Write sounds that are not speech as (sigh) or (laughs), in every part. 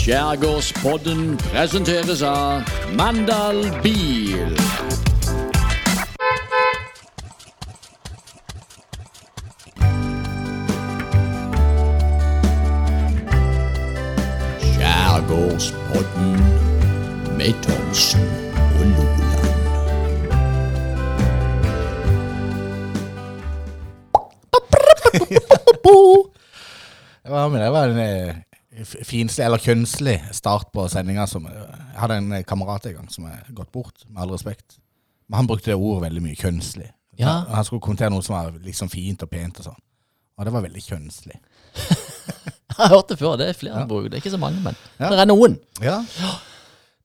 Skjærgårdspodden presenteres av Mandal Bil. Finslig, eller kønslig start på sendinga. eh, Jeg hadde en kamerat en gang som er gått bort, med all respekt. Men han brukte det ordet veldig mye, kønslig. Ja. Han- skulle kommentere noe som var liksom fint og pent og sånn. Og det var veldig kønslig. (laughs) Jeg har hørt det før. Det er flere ja. bruk. det. Er ikke så mange, men Ja. det er noen. Ja.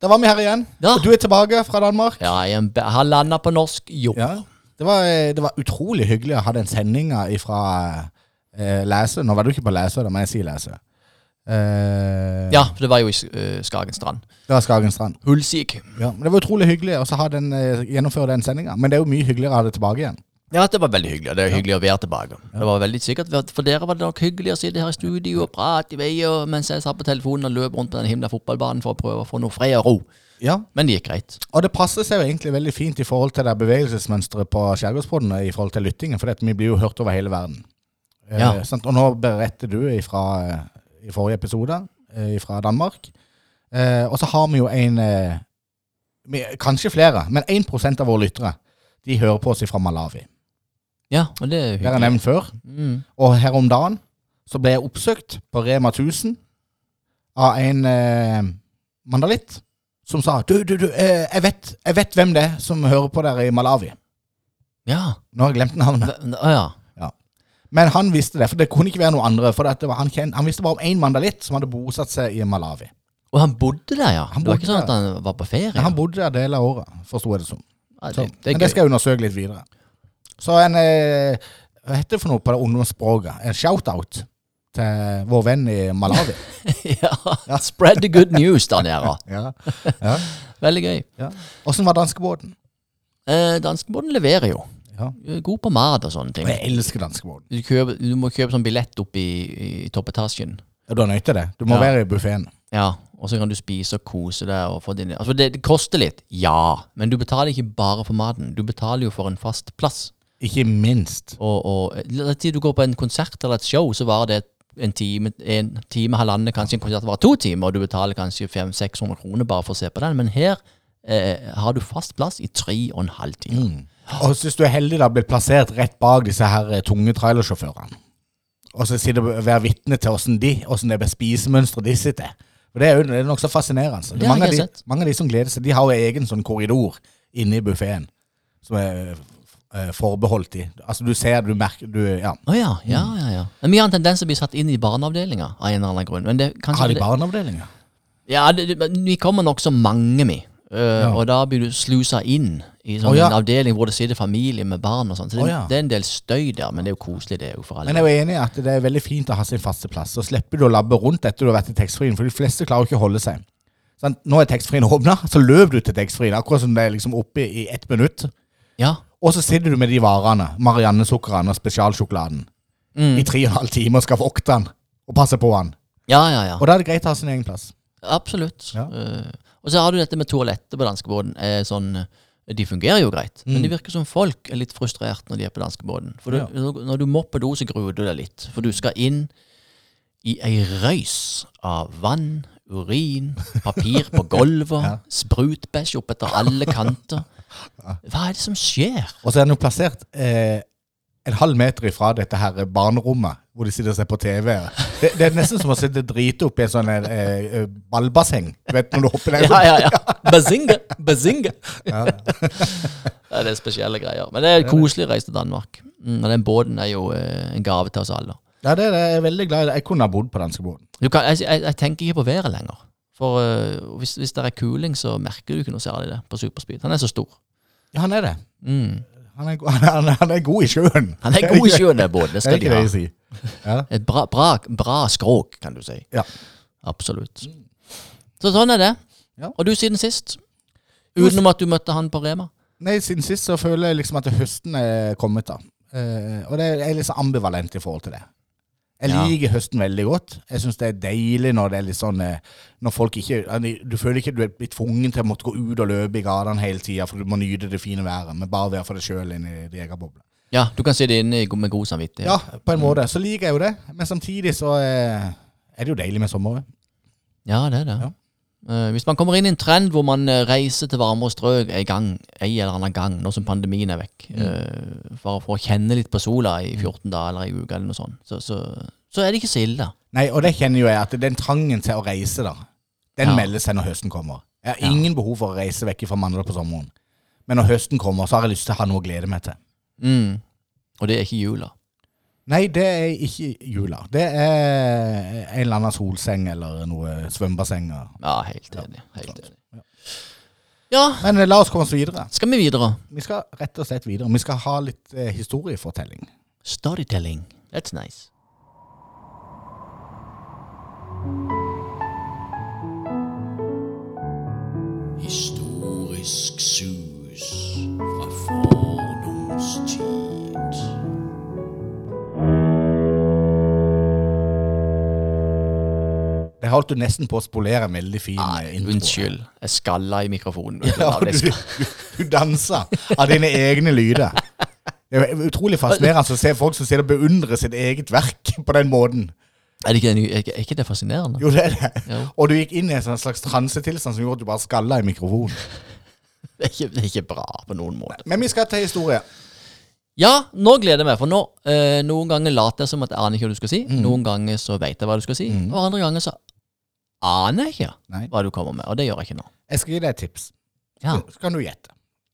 Da var vi her igjen. Og du er tilbake fra Danmark. Ja, jeg har landa på norsk jord. Det var, eh, det var utrolig hyggelig å ha den sendinga ifra eh, Læsø. Nå var du ikke på Læsø, da, men jeg sier Læsø. Eh, Ja, for det var jo i uh, Skagen strand. Det var Skagen strand. Hulsik. Ja, men Det var utrolig hyggelig å så ha den, eh, gjennomføre den sendinga. Men det er jo mye hyggeligere å ha det tilbake igjen. Ja, det var veldig hyggelig. og Det er hyggelig å være tilbake. Det var veldig sikkert, For dere var det nok hyggelig å sitte her i studio og prate i vei og mens jeg satt på telefonen og løp rundt på den himla fotballbanen for å prøve å få noe fred og ro. Ja, Men det gikk greit. Og det passer seg jo egentlig veldig fint i forhold til det bevegelsesmønsteret på Skjærgårdspodden i forhold til lyttingen, for vi blir jo hørt over hele verden. Eh, Ja. sant? Og nå beretter du ifra, eh, i forrige episode eh, fra Danmark. Eh, og så har vi jo en eh, Kanskje flere, men 1% av våre lyttere de hører på oss fra Malawi. Ja, og det er Det har jeg nevnt før. Mm. Og her om dagen så ble jeg oppsøkt på Rema 1000 av en eh, mandalitt som sa Du, du, du, eh, jeg, vet, jeg vet hvem det er som hører på dere i Malawi. Ja. Nå har jeg glemt navnet. Å ja. Men han visste det, for det kunne ikke være noen andre. For det var, han, kjent, han visste bare om én mandalitt som hadde bosatt seg i Malawi. Og han bodde der, ja? Han det var ikke sånn at han var på ferie? Ja, han bodde der deler av året, forsto jeg det som. ja, Så, det, det men det skal jeg undersøke litt videre. Så en eh, Hva heter det for noe på det ungdomsspråket? En shout-out til vår venn i Malawi. (laughs) ja. Spread the good news der nede. (laughs) ja. ja. Veldig gøy. ja. Åssen var danskebåten? Eh, Danskebåten leverer jo. Ja. God på mat og sånne ting. Og jeg elsker danskebåten. Du, kjøper, du må kjøpe sånn billett opp i, i toppetasjen. Ja, du har nødt til det. Du må Ja. være i buffeen. Ja, og så kan du spise og kose deg. Og få din, altså det, det koster litt, ja, men du betaler ikke bare for maten. Du betaler jo for en fast plass. Ikke minst. Og, og la oss si du går på en konsert eller et show, så varer det en time, en time, halvannen, kanskje en konsert varer to timer, og du betaler kanskje 500-600 kroner bare for å se på den. Men her eh, har du fast plass i tre og en halv time. Mm. Og hvis du er heldig, da blir plassert rett bak disse her eh, tunge trailersjåførene. Og så sitter du og være vitne til åssen de, hvordan det spisemønsteret de sitter. For Det er jo det er nokså fascinerende. Det mange, av de, mange av de som gleder seg, de har jo egen sånn korridor inne i buffeen som er eh, forbeholdt de. Altså du ser, du merker du, ja. Oh, ja, ja, ja. ja. Men vi har en tendens til å bli satt inn i barneavdelinga av en eller annen grunn. Men det, Har de barneavdelinger? Ja, det, det, vi kommer nokså mange, vi. Eh, Og da blir du slusa inn i sånn oh, ja. en avdeling hvor det sitter familie med barn og sånn. Så det, oh, ja. det er en del støy der, men det er jo koselig, det jo for alle. Men jeg er jo enig i at det er veldig fint å ha sin faste plass. Så slipper du å labbe rundt etter du har vært i taxfree-en, for de fleste klarer ikke å holde seg. Sånn, Nå er taxfree-en åpna, så løp du til taxfree-en, akkurat som det er liksom oppe i ett minutt. Ja. Og så sitter du med de varene, Marianne-sukkerne og spesialsjokoladen, Mm. i tre og en halv time og skal vokte den og passe på den. ja, ja, ja. Og da er det greit å ha sin egen plass. Absolutt. Ja. Uh, og så har du dette med toalettet på danskebåten. Eh, sånn, de fungerer jo greit, men det virker som folk er litt frustrert når de er på danskebåten. For du, Mm. Ja. når- du må på do, så gruer du deg litt. For du skal inn i ei røys av vann, urin, papir på (laughs) gulvet, Ja. sprutbæsj opp etter alle kanter. Hva er det som skjer? Og så er den jo plassert eh, en halv meter ifra dette her barnerommet, hvor de sitter og ser på TV. Det, det er nesten som å sitte drite oppi en sånn eh, eh, ballbasseng. Du vet når du hopper der. Ja, ja, (laughs) ja. Bazinga! Bazinga! Ja. (laughs) Ja, det er spesielle greier. Men det er koselig å reise til Danmark. Mm, og den båten er jo eh, en gave til oss alle. Ja, det er det. Jeg er veldig glad i det. Jeg kunne ha bodd på danskebåten. Jeg, jeg, jeg tenker ikke på været lenger. For uh, hvis, hvis det er kuling, så merker du ikke noe særlig det på superspeed. Han er så stor. Ja, han er det. Mm. Han er, (laughs) han han er god i sjøen. Han er god i sjøen, den båten. Det skal (laughs) de ha. Si. Ja. Et bra, bra, bra skråk, kan du si. Ja. Absolutt. Så sånn er det. Ja. Og du siden sist? Utenom at du møtte han på Rema? Nei, siden sist så føler jeg liksom at høsten er kommet da. Eh, og det er litt så ambivalent i forhold til det. Jeg Ja. liker høsten veldig godt. Jeg syns det er deilig når det er litt sånn eh, Når folk ikke Du føler ikke du er blitt tvungen til å måtte gå ut og løpe i gatene hele tida, for du må nyte det fine været, men bare være for deg sjøl inni din egen boble. Ja, du kan sitte inne med god samvittighet. Ja, på en måte. Så liker jeg jo det, men samtidig så eh, er det jo deilig med sommer. Ja, det er det. Ja. Eh, hvis man kommer inn i en trend hvor man eh, reiser til varmere strøk en gang, ei eller annen gang, nå som pandemien er vekk, Mm. eh, for, for å kjenne litt på sola i 14 dager eller ei uke eller noe sånt, så, så, så er det ikke så ille. Nei, og det kjenner jo jeg, at den trangen til å reise, da, den Ja. melder seg når høsten kommer. Jeg har Ja. ingen behov for å reise vekk fra mandag på sommeren. Men når høsten kommer, så har jeg lyst til å ha noe å glede meg til. Mm. Og det er ikke jula. Nei, det er ikke jula. Det er en eller annen solseng eller noe svømmebasseng. Ja, helt enig. Helt enig. Ja, Men eh, la oss komme oss videre. skal vi videre? Vi skal rett og slett videre. Vi skal ha litt eh, historiefortelling. Storytelling. That's nice. Historisk sus fra fordums holdt du nesten på å spolere en veldig fin eh, intro. Unnskyld. Jeg skalla i mikrofonen. (laughs) Ja, Ja, du, du, dansa av dine egne lyder. Det er utrolig fascinerende å se folk som sitter og beundrer sitt eget verk på den måten. er, det ikke, er ikke- det fascinerende? Jo, det er det. Ja. Og du gikk inn i en sånn slags transetilstand som gjorde at du bare skalla i mikrofonen. (laughs) Det er, ikke, det er ikke bra på noen måte. Men vi skal til historie. Ja, nå gleder jeg meg, for nå eh, Noen ganger later jeg som at jeg aner ikke hva du skal si. Noen ganger så vet jeg hva du skal si. Og andre ganger så aner ikke Nei. hva du kommer med. Og det gjør jeg ikke nå. Jeg skal gi deg et tips. Ja. Så kan du gjette.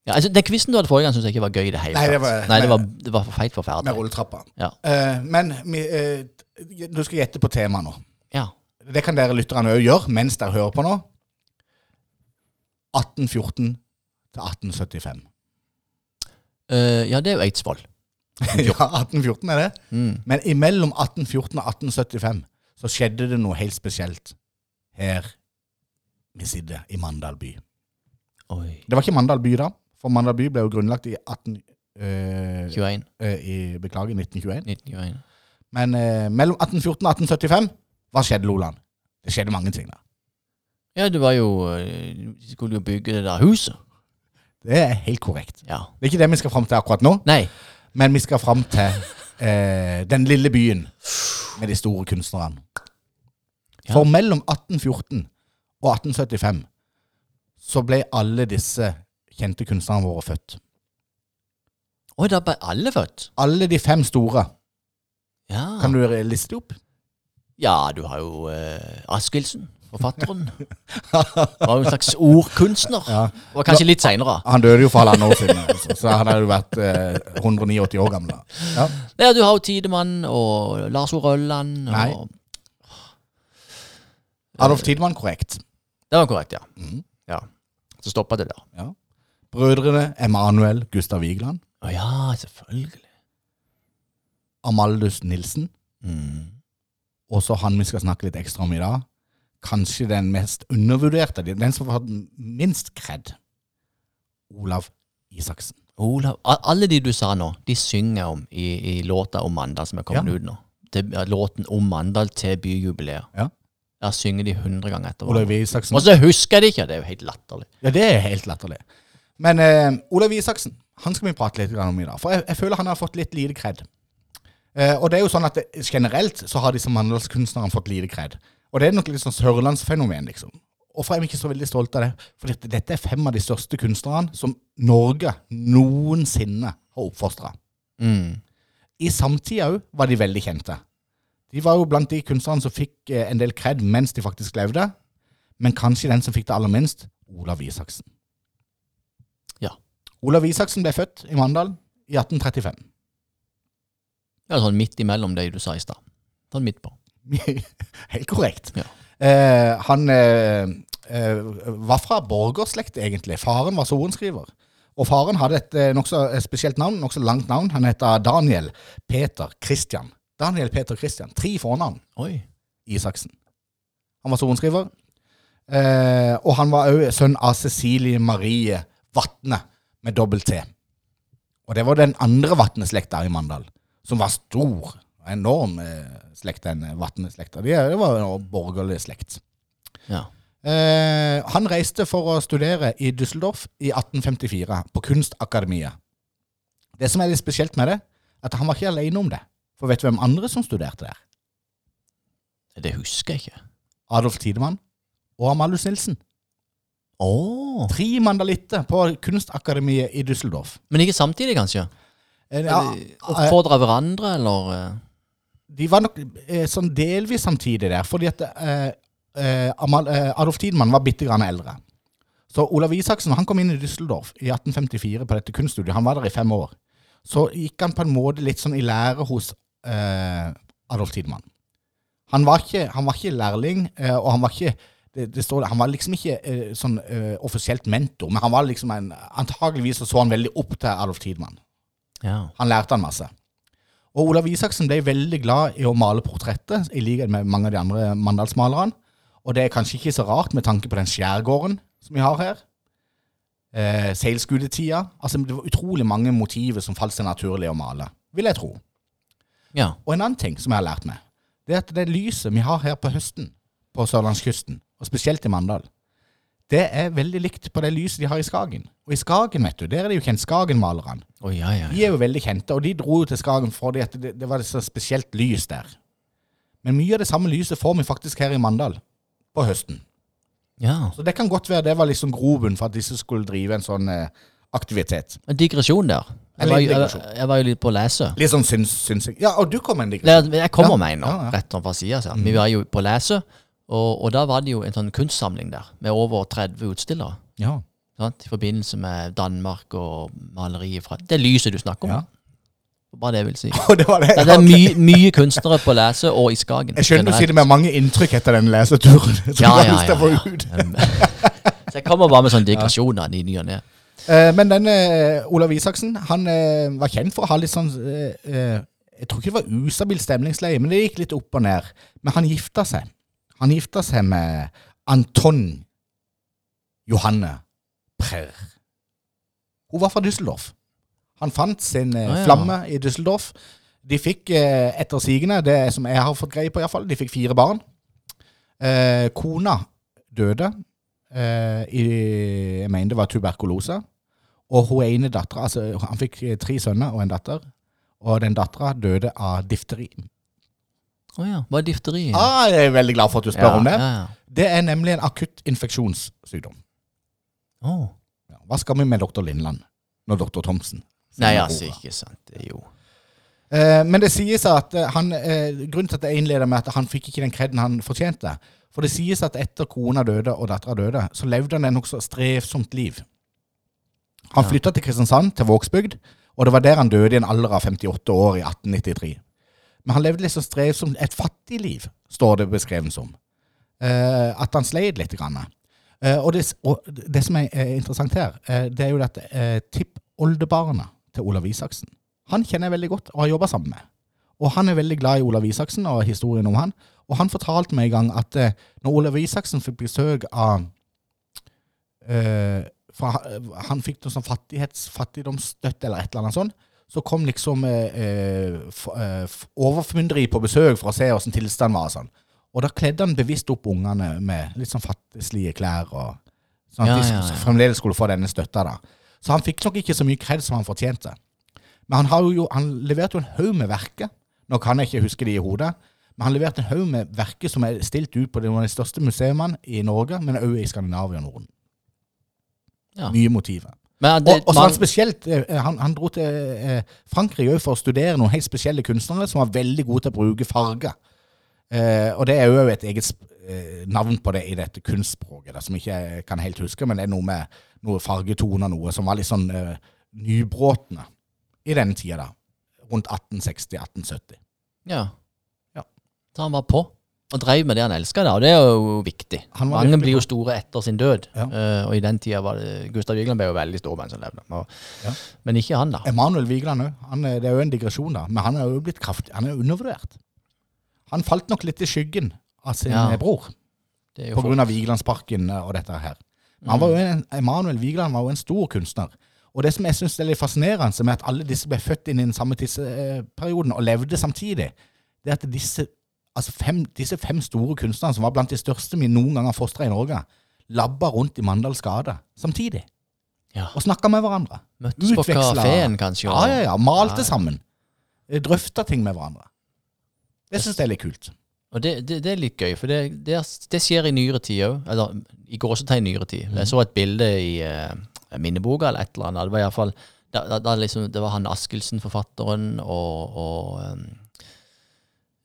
ja altså, Den quizen du hadde forrige gang, syns jeg ikke var gøy i det hele Nei, det tatt. var- Nei, det var, det var for feit Med forferdelig. rulletrappa. Ja. Eh, men vi, eh, du skal gjette på temaet nå. Ja. Det kan dere lytterne òg gjøre mens dere hører på nå. 1814 til 1875. Eh, ja, det er jo Eidsvoll. (laughs) ja, 1814 er det. Mm. Men imellom 1814 og 1875 så skjedde det noe helt spesielt her vi sitter i Mandal by. Oi. Det var ikke Mandal by da, for Mandal by ble jo grunnlagt i 18... eh, 21. eh, i, beklager, 1921. 1921. Men eh, mellom 1814 og 1875, hva skjedde, Loland? Det skjedde mange ting da. Ja, det var jo eh, De skulle jo bygge det der huset. Det er helt korrekt. Ja. Det er ikke det vi skal fram til akkurat nå, Nei. men vi skal fram til eh, den lille byen med de store kunstnerne. For mellom 1814 og 1875 så ble alle disse kjente kunstnerne våre født. Oi, da ble alle født? Alle de fem store. Ja. Kan du liste opp? Ja, du har jo eh, Askildsen, forfatteren. (laughs) Var jo en slags ordkunstner. Ja. Og kanskje litt seinere. Han døde jo for halvannet år siden, altså, så han hadde jo vært eh, 189 år gammel. Ja. Ja, du har jo Tidemann og Lars O. Rølland. Nei. Adolf Tidmann, korrekt. Det var korrekt, ja. Mm. ja. Så stoppa det der. Ja. Brødrene Emanuel Gustav Vigeland. Å ja, selvfølgelig. Amaldus Nilsen. Mm. Og så han vi skal snakke litt ekstra om i dag. Kanskje den mest undervurderte, den som har fått minst kred. Olav Isaksen. Olav, alle de du sa nå, de synger om i, i låta om Mandal som er kommet Ja. ut nå. Det, låten om Mandal til byjubileet. Ja. Der synger de hundre ganger etter Olav. Isaksen. Og så husker det ikke! Det er jo helt latterlig. Ja, det er helt latterlig. Men uh, Olav Isaksen han skal vi prate litt om i dag. For jeg, jeg føler han har fått litt lite kred. Uh, og det er jo sånn at det, generelt så har disse mandalskunstnerne fått lite kred. Og det er nok litt sånn sørlandsfenomen, liksom. Hvorfor er vi ikke så veldig stolte av det? For dette, dette er fem av de største kunstnerne som Norge noensinne har oppfostra. Mm. I samtida òg var de veldig kjente. De var jo blant de kunstnerne som fikk eh, en del kred mens de faktisk levde. Men kanskje den som fikk det aller minst, Olav Isaksen. Ja. Olav Isaksen ble født i Mandal i 1835. Ja, sånn midt imellom det du sa i stad. Sånn midt på. (laughs) Helt korrekt. Ja. Eh, han eh, eh, var fra borgerslekt, egentlig. Faren var sorenskriver. Og faren hadde et eh, nokså spesielt navn, nokså langt navn. Han heter Daniel Peter Christian. Daniel Peter Christian. Tre fornavn. Oi. Isaksen. Han var sorenskriver. Eh, og han var òg sønn av Cecilie Marie Vatne med dobbelt T. Og det var den andre Vatne-slekta i Mandal, som var stor. Enorm eh, slekt, den Vatne-slekta. De, det var en borgerlig slekt. Ja. Eh, han reiste for å studere i Düsseldorf i 1854, på Kunstakademiet. Det som er litt spesielt med det, at han var ikke alene om det. For vet du hvem andre som studerte der? Det husker jeg ikke. Adolf Tidemann og Amalus Nilsen. Åh. Tre mandalitter på Kunstakademiet i Düsseldorf. Men ikke samtidig, kanskje? Eh, ja, Oppfordra hverandre, eller eh? de var nok eh, sånn delvis samtidig der, fordi at eh, eh, Amal, eh, Adolf Tidemann var bitte grann eldre. Så Olav Isaksen han kom inn i Düsseldorf i 1854 på dette kunststudiet. Han var der i fem år. Så gikk han på en måte litt sånn i lære hos eh, Adolf Tidemann. Han var ikke, han var ikke lærling, eh, og han var ikke det, det står, Han var liksom ikke eh, sånn eh, offisielt mentor, men han var liksom en, antageligvis så, så han veldig opp til Adolf Tidemann. Ja. Han lærte han masse. Og Olav Isaksen ble veldig glad i å male portrettet, i likhet med mange av de andre mandalsmalerne. Og det er kanskje ikke så rart med tanke på den skjærgården som vi har her. Eh, Seilskudetida. Altså, det var utrolig mange motiver som falt seg naturlig å male, vil jeg tro. Ja. Og en annen ting som jeg har lært meg, det er at det lyset vi har her på høsten på sørlandskysten, og spesielt i Mandal, det er veldig likt på det lyset de har i Skagen. Og i Skagen, vet du, der er det jo kjent Skagen-malerne. Oh, ja, ja, De er jo veldig kjente, og de dro jo til Skagen fordi at det, det var så spesielt lys der. Men mye av det samme lyset får vi faktisk her i Mandal på høsten. ja. Så det kan godt være det var liksom grobunn for at disse skulle drive en sånn eh, aktivitet. En digresjon der. Jeg var, jo- jeg, jeg var jo litt på å lese. Litt sånn syns, synsing. Ja, og du kom med en digresjon. jeg kommer Ja, med en nå, ja, ja. rett fra sida. Mm. Vi var jo på lese, og, og da var det jo en sånn kunstsamling der, med over 30 utstillere. Ja. Sant? I forbindelse med Danmark og maleriet fra Det lyset du snakker om. Ja. Bare det jeg vil si. (laughs) Oh, det var det. Det er mye, mye kunstnere på Lese og i Skagen. Jeg skjønner du sier det med mange inntrykk etter den leseturen. Ja, (laughs) ja, ja. ja. Um, (laughs) Så jeg kommer bare med sånne digresjoner i ny og ne. Eh, Men denne eh, Olav Isaksen, han eh, var kjent for å ha litt sånn Jeg tror ikke det var ustabil stemningsleie, men det gikk litt opp og ned. Men han gifta seg. Han gifta seg med Anton Johanne Prerr. Hun var fra Düsseldorf. Han fant sin Ah, ja. flamme i Düsseldorf. De fikk eh, etter sigende, det som jeg har fått greie på iallfall, de fikk fire barn. Eh, kona døde eh, i Jeg mener det var tuberkulose. Og hun ene dattera altså, Han fikk eh, tre sønner og en datter. Og den dattera døde av difteri. Å ja. Hva er difteri? Ah, jeg er veldig glad for at du spør om det. Ja, ja. Det er nemlig en akutt infeksjonssykdom. Ja, Hva skal vi med doktor Lindland når doktor Thomsen Nei, altså, ikke sant. Det er jo Eh, men det sies at eh, han, eh, grunnen til at jeg innleder med at han fikk ikke den kreden han fortjente For det sies at etter kona døde og dattera døde, så levde han et nokså strevsomt liv. Han flytta til Kristiansand, til Vågsbygd, og det var der han døde i en alder av 58 år i 1893. Men han levde litt så strevsomt et fattig liv, står det beskrevet som. Eh, at han sleit litt. Grann. Eh, og, det, og det som er eh, interessant her, eh, det er jo at eh, tippoldebarnet til Olav Isaksen han kjenner jeg veldig godt og har jobba sammen med. Og han er veldig glad i Olav Isaksen og historien om han. Og han fortalte meg en gang at eh, når Olav Isaksen fikk besøk av eh, Han fikk noe sånn fattighets, fattigdomsstøtte eller et eller annet sånt. Så kom liksom eh, eh, eh, overformynderi på besøk for å se åssen tilstanden var. og Sånn. Og da kledde han bevisst opp ungene med litt sånn fattigslige klær. Og, sånn at de ja, ja. fremdeles skulle få denne støtta. da. Så han fikk nok ikke så mye kred som han fortjente. Men han, har jo, han leverte jo en haug med verker. Nå kan jeg ikke huske de i hodet. Men han leverte en haug med verker som er stilt ut på de, de største museene i Norge, men også i Skandinavia og Norden. Ja. Mye motiver. Men det, Og, og så man, han spesielt eh, han, han dro til eh, Frankrike for å studere noen helt spesielle kunstnere som var veldig gode til å bruke farge. Eh, og det er jo et eget eh, navn på det i dette kunstspråket, da, som ikke jeg kan helt huske, men det er noe med noe fargetoner, noe som var litt sånn eh, nybråtende i denne tida, da. Rundt 1860-1870. ja. Ja. Så han var på og drev med det han elska, og det er jo viktig. Mange blir jo store etter sin død, Ja. uh, og i den tida var det Gustav Vigeland ble jo veldig stor mens han levde. Og, Ja. Men ikke han, da. Emanuel Vigeland òg. Det er jo en digresjon, da. Men han er jo blitt kraftig Han er undervurdert. Han falt nok litt i skyggen av sin Ja. eh, bror. På grunn av Vigelandsparken eh, og dette her. Men han var jo en, Emanuel Vigeland var jo en stor kunstner. Og det som jeg syns er litt fascinerende med at alle disse ble født inn i den samme tidsperioden og levde samtidig, det er at disse, altså fem, disse fem store kunstnerne, som var blant de største vi noen gang har fostra i Norge, labba rundt i Mandals gate samtidig Ja. og snakka med hverandre. Møttes på kafeen, kanskje. Ja, ja, ja. Malte Ja. sammen. Eh, Drøfta ting med hverandre. Det syns jeg er litt kult. Og det, det, det er litt gøy, for det, det, det skjer i nyere tid òg. Eller i gåsetegn nyere tid. Mhm. Jeg så et bilde i uh, minneboka eller et eller annet. Det var i hvert fall da, da, da liksom, Det var han Askildsen, forfatteren, og, og um,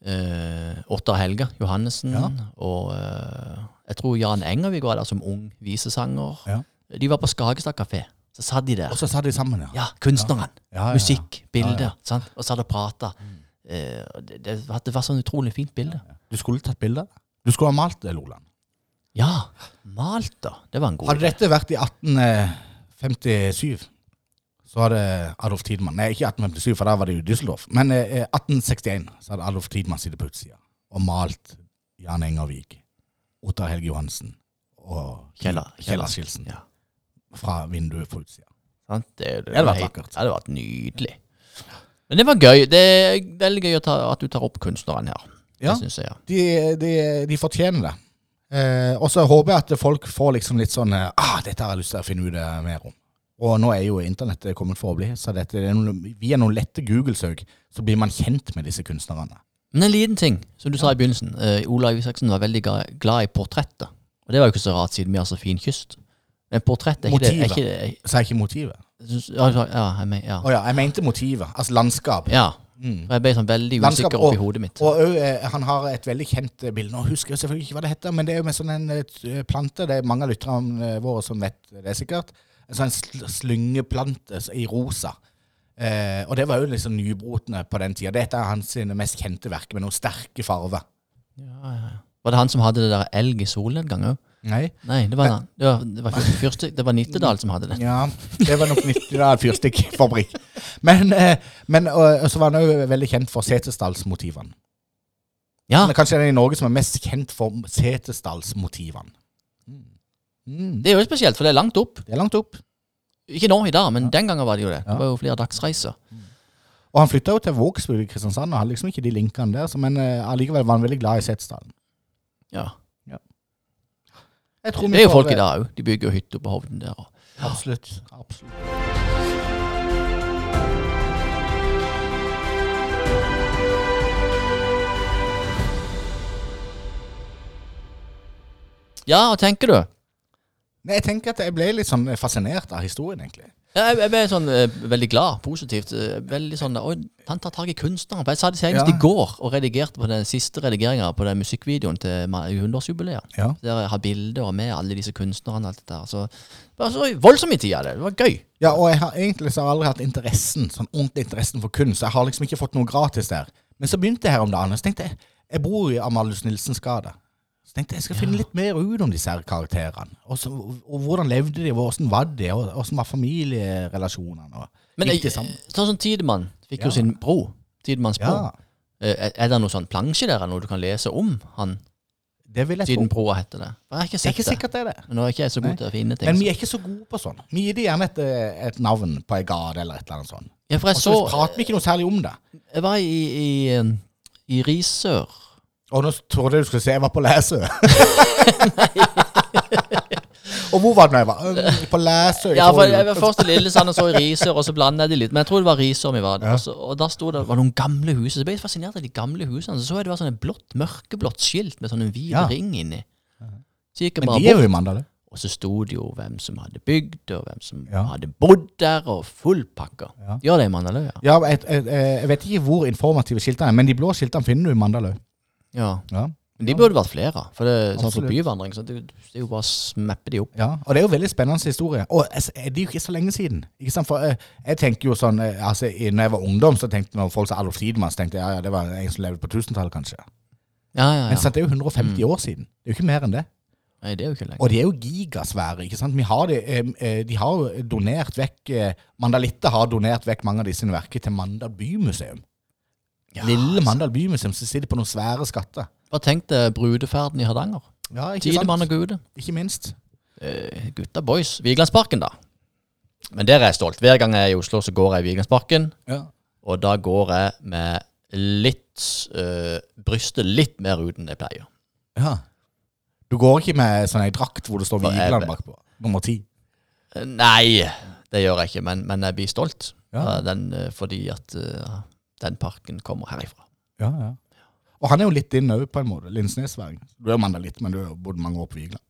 eh, Ottar Helga Johannessen. Ja. Og eh, jeg tror Jan Engervik var der som ung visesanger. Ja. De var på Skagestad kafé. Så satt de der. Og så satt de sammen, ja. Ja, kunstneren. Ja. Musikk, bilder. Sant? Og satt og prata. Eh, det, det, var- det var sånn utrolig fint bilde. Du skulle tatt bilde. Du skulle ha malt det, Loland. Ja, malt da. Det var en god Hadde dette vært i 1857, så hadde Adolf Tidemann Nei, ikke 1857, for da var det jo Düsseldorf. Men eh, 1861 så hadde Adolf Tidemann sittet på utsida og malt Jan Engervik, Ottar Helge Johansen og Kjellar Skilsen, Ja. fra vinduet på utsida. Det, det, Det hadde vært vakkert. Det hadde vært nydelig. Men det var gøy. Det er veldig gøy ta, at du tar opp kunstneren her. Ja. Jeg, ja. De, de, de fortjener det. Eh, og så håper jeg at folk får liksom litt sånn eh, ah, Dette har jeg lyst til å finne ut eh, mer om. Og nå er jo internettet kommet for å bli, så dette, er noen, via noen lette Google-søk så blir man kjent med disse kunstnerne. Men en liten ting, som du sa i begynnelsen. Uh, Olav Isaksen var veldig glad i portretter. Og det var jo ikke så rart, siden vi har så fin kyst. Men portrett er ikke det, Motivet. ikke det er ikke motivet. jeg synes, ja, ja, ja, jeg men, ja. Oh, ja, jeg mente motivet. Altså landskap. ja. Mm. Jeg ble sånn veldig Landskap usikker oppi hodet mitt. Og og, eh, han har et veldig kjent eh, bilde. Nå husker jeg selvfølgelig ikke hva det heter, men det er jo med sånn en plante. Det er mange av lytterne våre som vet det sikkert. En sånn sl slyngeplante i rosa. Eh, og det var jo liksom nybrotende på den tida. Dette er hans mest kjente verk med noen sterke farver. Ja, ja. Var det han som hadde det der elg i solnedgang òg? Nei? Nei, det var, det var, det var, fyrste, det var Nittedal som hadde det. Ja, det var nok Nittedal fyrstikkfabrikk. Men, eh, men og, og så var han òg veldig kjent for Setesdalsmotivene. Ja, Han er kanskje den i Norge som er mest kjent for Setesdalsmotivene. Mm. Mm. det er jo spesielt, for det er langt opp. Det er langt opp. Ikke nå i dag, men den gangen var det jo det. Ja. Det var jo flere dagsreiser. Og han flytta jo til Vågsbygd i Kristiansand og hadde liksom ikke de linkene der, så, men allikevel allikevel var han veldig glad i Setesdalen. Ja. Tror Det er jo får, folk i eh, dag òg. De bygger jo hytter på Hovden der. og- Absolutt. absolutt. Ja, hva tenker du? Nei, jeg tenker at jeg ble litt sånn fascinert av historien, egentlig. Ja, Jeg, jeg ble sånn eh, veldig glad, positivt. eh, Veldig sånn Oi, han tar tak i kunstneren. Jeg sa det senest Ja. i går og redigerte på den siste redigeringa på den musikkvideoen til ma- 100-årsjubileet. Ja. Der jeg har bilder med alle disse kunstnerne og alt det der. Så det var så voldsomt i tida, det. Det var gøy. Ja, og jeg har egentlig så har jeg aldri hatt interessen, sånn ordentlig interessen for kunst. Jeg har liksom ikke fått noe gratis der. Men så begynte jeg her om dagen, og så tenkte jeg Jeg bor i Amalius Nilsens gate. Så tenkte jeg jeg skal finne litt mer ut om disse her karakterene. Og, så, og hvordan levde de, og hvordan var de, og hvordan var familierelasjonene. Men sammen? sånn som Tidemann fikk jo sin bro. Tidemanns bro. Eh, Er er det noe sånn plansje der, noe du kan lese om han? det vil jeg. Siden broa heter det. Jeg har ikke Det er ikke det. sikkert det er det. Men nå er ikke jeg så god til å finne ting. Men vi er ikke så gode på sånn. Vi gir det gjerne et, eh, et navn på ei gate eller et eller annet sånt. Ja, for Og jeg så så prater vi ikke noe særlig om det. Jeg var i, i, eh, i Risør. Og nå trodde jeg du skulle si jeg var på Læsø. (laughs) (laughs) og hvor var det jeg var? Øh, På Læsø. Ja, for jeg var først i Lillesand og så i Risør, og så blanda jeg de litt. Men jeg tror det var Risør vi var. Ja. Og, så, og da sto det var noen gamle hus. Så ble jeg fascinert av de gamle husene. Så så jeg det var sånn et blått, mørkeblått skilt med sånn en hvit Ja. ring inni. Så gikk jeg Men de er jo i Mandal. og så sto det jo hvem som hadde bygd, og hvem som Ja. hadde bodd der, og full pakke. Ja. Gjør det i Mandaløy, ja. Jeg, jeg, jeg vet ikke hvor informative skiltene er, men de blå skiltene finner du i Mandal òg. Ja. Ja. Men de burde vært flere. For det er sånn som byvandring, så det, det er jo bare å smeppe de opp. ja. Og det er jo veldig spennende historie. Og det er jo ikke så lenge siden. Ikke sant? For eh, jeg tenker jo sånn eh, altså, Når jeg var ungdom, så tenkte når folk sa Adolf Tidemann, så tenkte jeg ja, ja, det var en som levde på 1000-tallet, kanskje. Ja, ja, Men ja. sant, det er jo 150 år siden. Det er jo ikke mer enn det. Nei, det er jo ikke lenge. Og de er jo gigasvære. ikke sant? Vi har de, eh, de har jo donert vekk Mandalitta Mandalitte har donert vekk mange av disse verkene til Mandal bymuseum. Lille Mandal bymuseum som sitter på noen svære skatter. Bare tenk deg brudeferden i Hardanger. Ja, ikke Tidemann og? Gude. Ikke minst. Eh, gutta boys. Vigelandsparken, da. Men der er jeg stolt. Hver gang jeg er i Oslo, så går jeg i Vigelandsparken. Ja. Og da går jeg med litt øh, Brystet litt mer ut enn jeg pleier. Ja. Du går ikke med sånn ei drakt hvor det står Vigeland bakpå? Nummer ti. Eh, Nei, det gjør jeg ikke, men, men jeg blir stolt Ja. den, eh, fordi at eh, den parken kommer herifra. Ja, ja. Og han er jo litt din òg, på en måte. Linsnesværing. Du er jo mandalitt, men du har bodd mange år på Vigeland.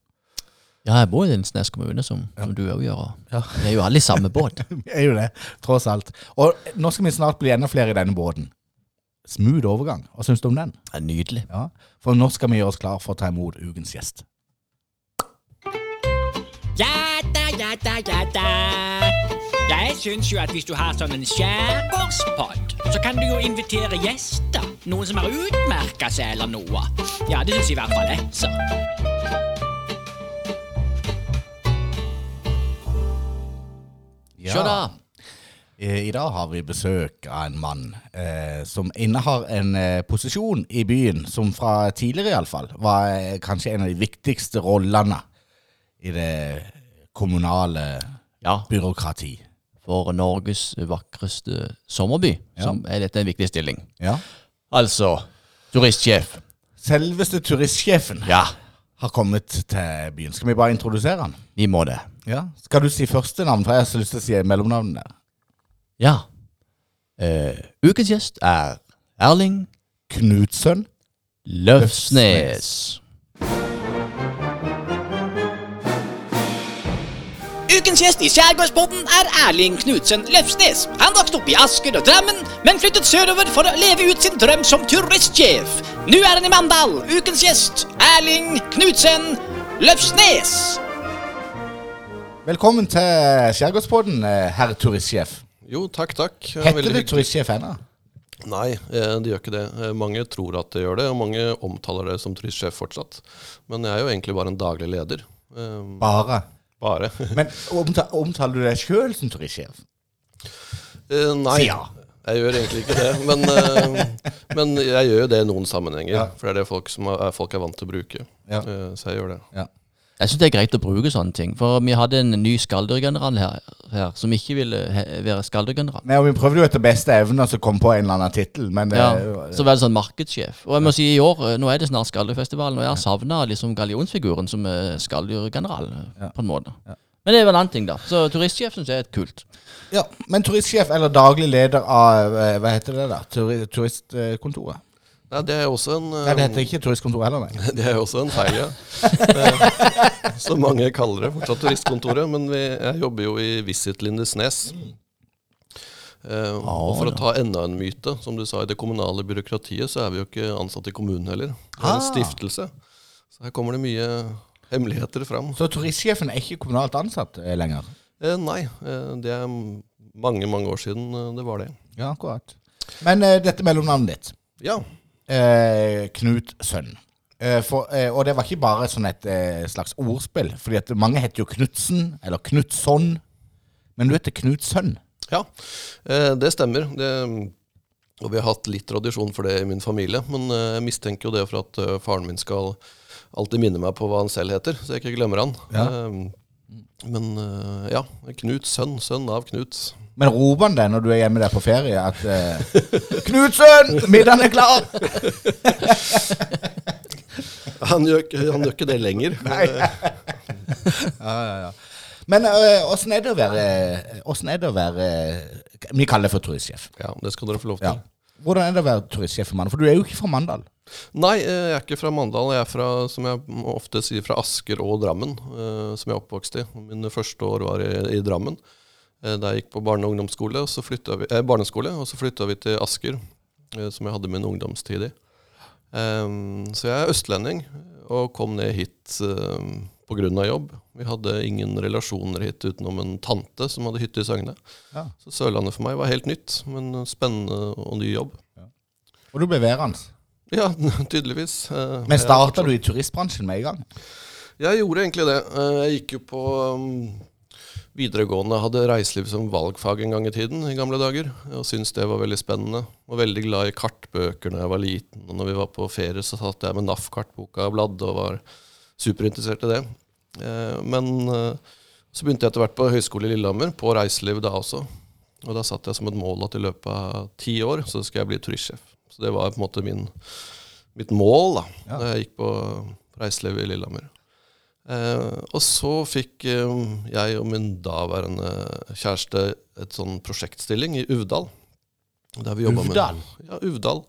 Ja, jeg bor i Linsnes kommune, som, som du òg gjør. Ja. Vi er jo alle i samme båt. (laughs) Vi er jo det, tross alt. Og nå skal vi snart bli enda flere i denne båten. Smooth overgang. Hva syns du om den? Det er nydelig. Ja, For nå skal vi gjøre oss klar for å ta imot ukens gjest. Ja da, ja da, ja da. Jeg syns jo at hvis du har sånn en skjærgårdspod, så kan du jo invitere gjester. Noen som har utmerka seg eller noe. Ja, det syns i hvert fall jeg, så. Se da. I i dag har vi besøk av en mann eh, som innehar en eh, posisjon i byen som fra tidligere iallfall var eh, kanskje en av de viktigste rollene i det kommunale Ja, byråkrati. For Norges vakreste sommerby, som er dette en viktig stilling. Ja. Altså turistsjef. Selveste turistsjefen Ja, har kommet til byen. Skal vi bare introdusere han? vi må det. Ja. Skal du si første navn, for jeg har så lyst til å si mellomnavnet der. Ja. Uh, ukens gjest er Erling Knutsønn. Løfsnes. Ukens gjest i Skjærgårdspodden er Erling Knutsen Løfsnes. Han vokste opp i Asker og Drammen, men flyttet sørover for å leve ut sin drøm som turistsjef. Nå er han i Mandal. Ukens gjest, Erling Knutsen Løfsnes. Velkommen til Skjærgårdspodden, eh, herr turistsjef. Jo, takk, takk. Heter du turistsjef ennå? Nei, eh, det gjør ikke det. Eh, Mange tror at det gjør det, og mange omtaler det som turistsjef fortsatt. Men jeg er jo egentlig bare en daglig leder. Bare. Bare. (laughs) Men omta- omtaler du deg sjøl som turistsjef? Uh, Nei, ja. jeg gjør egentlig ikke det. Men, uh, men jeg gjør jo det i noen sammenhenger. Ja. For det er det folk, som er, folk er vant til å bruke. Ja. Uh, Så jeg gjør det. Ja. Jeg syns det er greit å bruke sånne ting. For vi hadde en ny skalldyrsgeneral her, her som ikke ville være. Nei, og Vi prøvde jo etter beste evne å komme på en eller annen tittel, men det, Ja, så var det sånn markedssjef. Og jeg må si i år, eh, nå er det snart Skalldyrfestivalen, og jeg har savna liksom gallionsfiguren som eh, skalldyrgeneral, eh, Ja. på en måte. Ja. Men det er vel en annen ting, da. Så turistsjef syns jeg er et kult. ja, Men turistsjef eller daglig leder av eh, Hva heter det da? Turistkontoret? Nei, det er også en Nei, det heter ikke turistkontor heller, nei. (laughs) Det er også en feil, ja. (laughs) Som mange kaller det fortsatt turistkontoret. Men vi, jeg jobber jo i Visit Lindesnes. Eh, og for å ta enda en myte, som du sa, i det kommunale byråkratiet, så er vi jo ikke ansatt i kommunen heller. Det er en Ah. stiftelse. Så her kommer det mye hemmeligheter fram. Så turistsjefen er ikke kommunalt ansatt eh, lenger? Uh, nei, Uh, det er mange, mange år siden det var det. Ja, akkurat. Men dette mellomnavnet ditt, Ja. Eh, Knut Sønn. Eh, for, eh, og det var ikke bare sånn et eh, slags ordspill, fordi at mange heter jo Knutsen, eller Knutson. Men du heter Knut Sønn. Ja, eh, det stemmer. Det, og vi har hatt litt tradisjon for det i min familie. Men eh, jeg mistenker jo det for at faren min skal alltid minne meg på hva han selv heter, så jeg ikke glemmer han. Ja. Eh, men uh, ja, Knut sønn, sønn av Knut. Men roper han deg når du er hjemme der på ferie, at uh, Knutsen, middagen er klar! (laughs) Han gjør, han gjør ikke det lenger. (laughs) Nei. ja, ja, ja. Men åssen være er det å være Vi kaller det for turistsjef. Ja, det skal dere få lov til. Ja. Hvordan er det å være turistsjef for Mandal? For du er jo ikke fra Mandal. Nei, eh, jeg er ikke fra Mandal. Jeg er fra, som jeg ofte sier, fra Asker og Drammen, eh, som jeg er oppvokst i. Mine første år var i, i Drammen. Eh, da jeg gikk på barne- og ungdomsskole, og så vi, eh, barneskole, og så flytta vi til Asker, som jeg hadde min ungdomstid i. Um, så jeg er østlending, og kom ned hit uh, pga. jobb. Vi hadde ingen relasjoner hit utenom en tante som hadde hytte i Søgne. Ja. Så Sørlandet for meg var helt nytt, men spennende og ny jobb. Og du ble værende. Ja, (laughs) tydeligvis. Eh, Men starta du i turistbransjen med en gang? Jeg gjorde egentlig det. Eh, Jeg gikk jo på um, videregående, hadde reiseliv som valgfag en gang i tiden, i gamle dager. Og syntes det var veldig spennende. Var veldig glad i kartbøker da jeg var liten. Og når vi var på ferie, så satt jeg med NAF-kartboka og bladde og var superinteressert i det. Eh, Men eh, så begynte jeg etter hvert på høyskole i Lillehammer, på reiseliv da også. Og da satte jeg som et mål at i løpet av ti år så skal jeg bli turistsjef. Så det var på en måte min, mitt mål da Ja. da jeg gikk på reiseliv i Lillehammer. Eh, og så fikk eh, jeg og min daværende kjæreste et sånn prosjektstilling i Uvdal. Der vi Uvdal? Med, ja, Uvdal.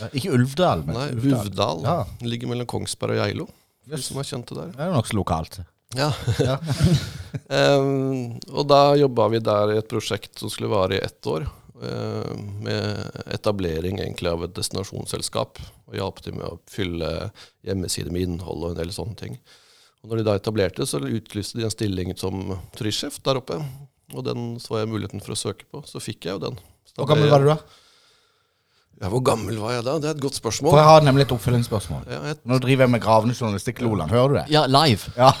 Ja, Ikke Ulvdal, men Nei, Uvdal. Uvdal. Ja. Ligger mellom Kongsberg og Geilo. De Yes. som det. kjente der. Det er nokså lokalt. Ja. Ja. um, (laughs) og da jobba vi der i et prosjekt som skulle vare i ett år. eh, med etablering egentlig av et destinasjonsselskap. Og hjalp dem med å fylle hjemmesider med innhold og en del sånne ting. Og når de da etablerte, så utlyste de en stilling som turistsjef der oppe. Og den så jeg muligheten for å søke på. Så fikk jeg jo den. Hvor gammel var du da? Ja, hvor gammel var jeg da? Det er et godt spørsmål. For jeg har nemlig et oppfølgingsspørsmål. Ja, jeg, Nå driver jeg med gravende journalistikk, Loland. Hører du det? Ja, live. Ja.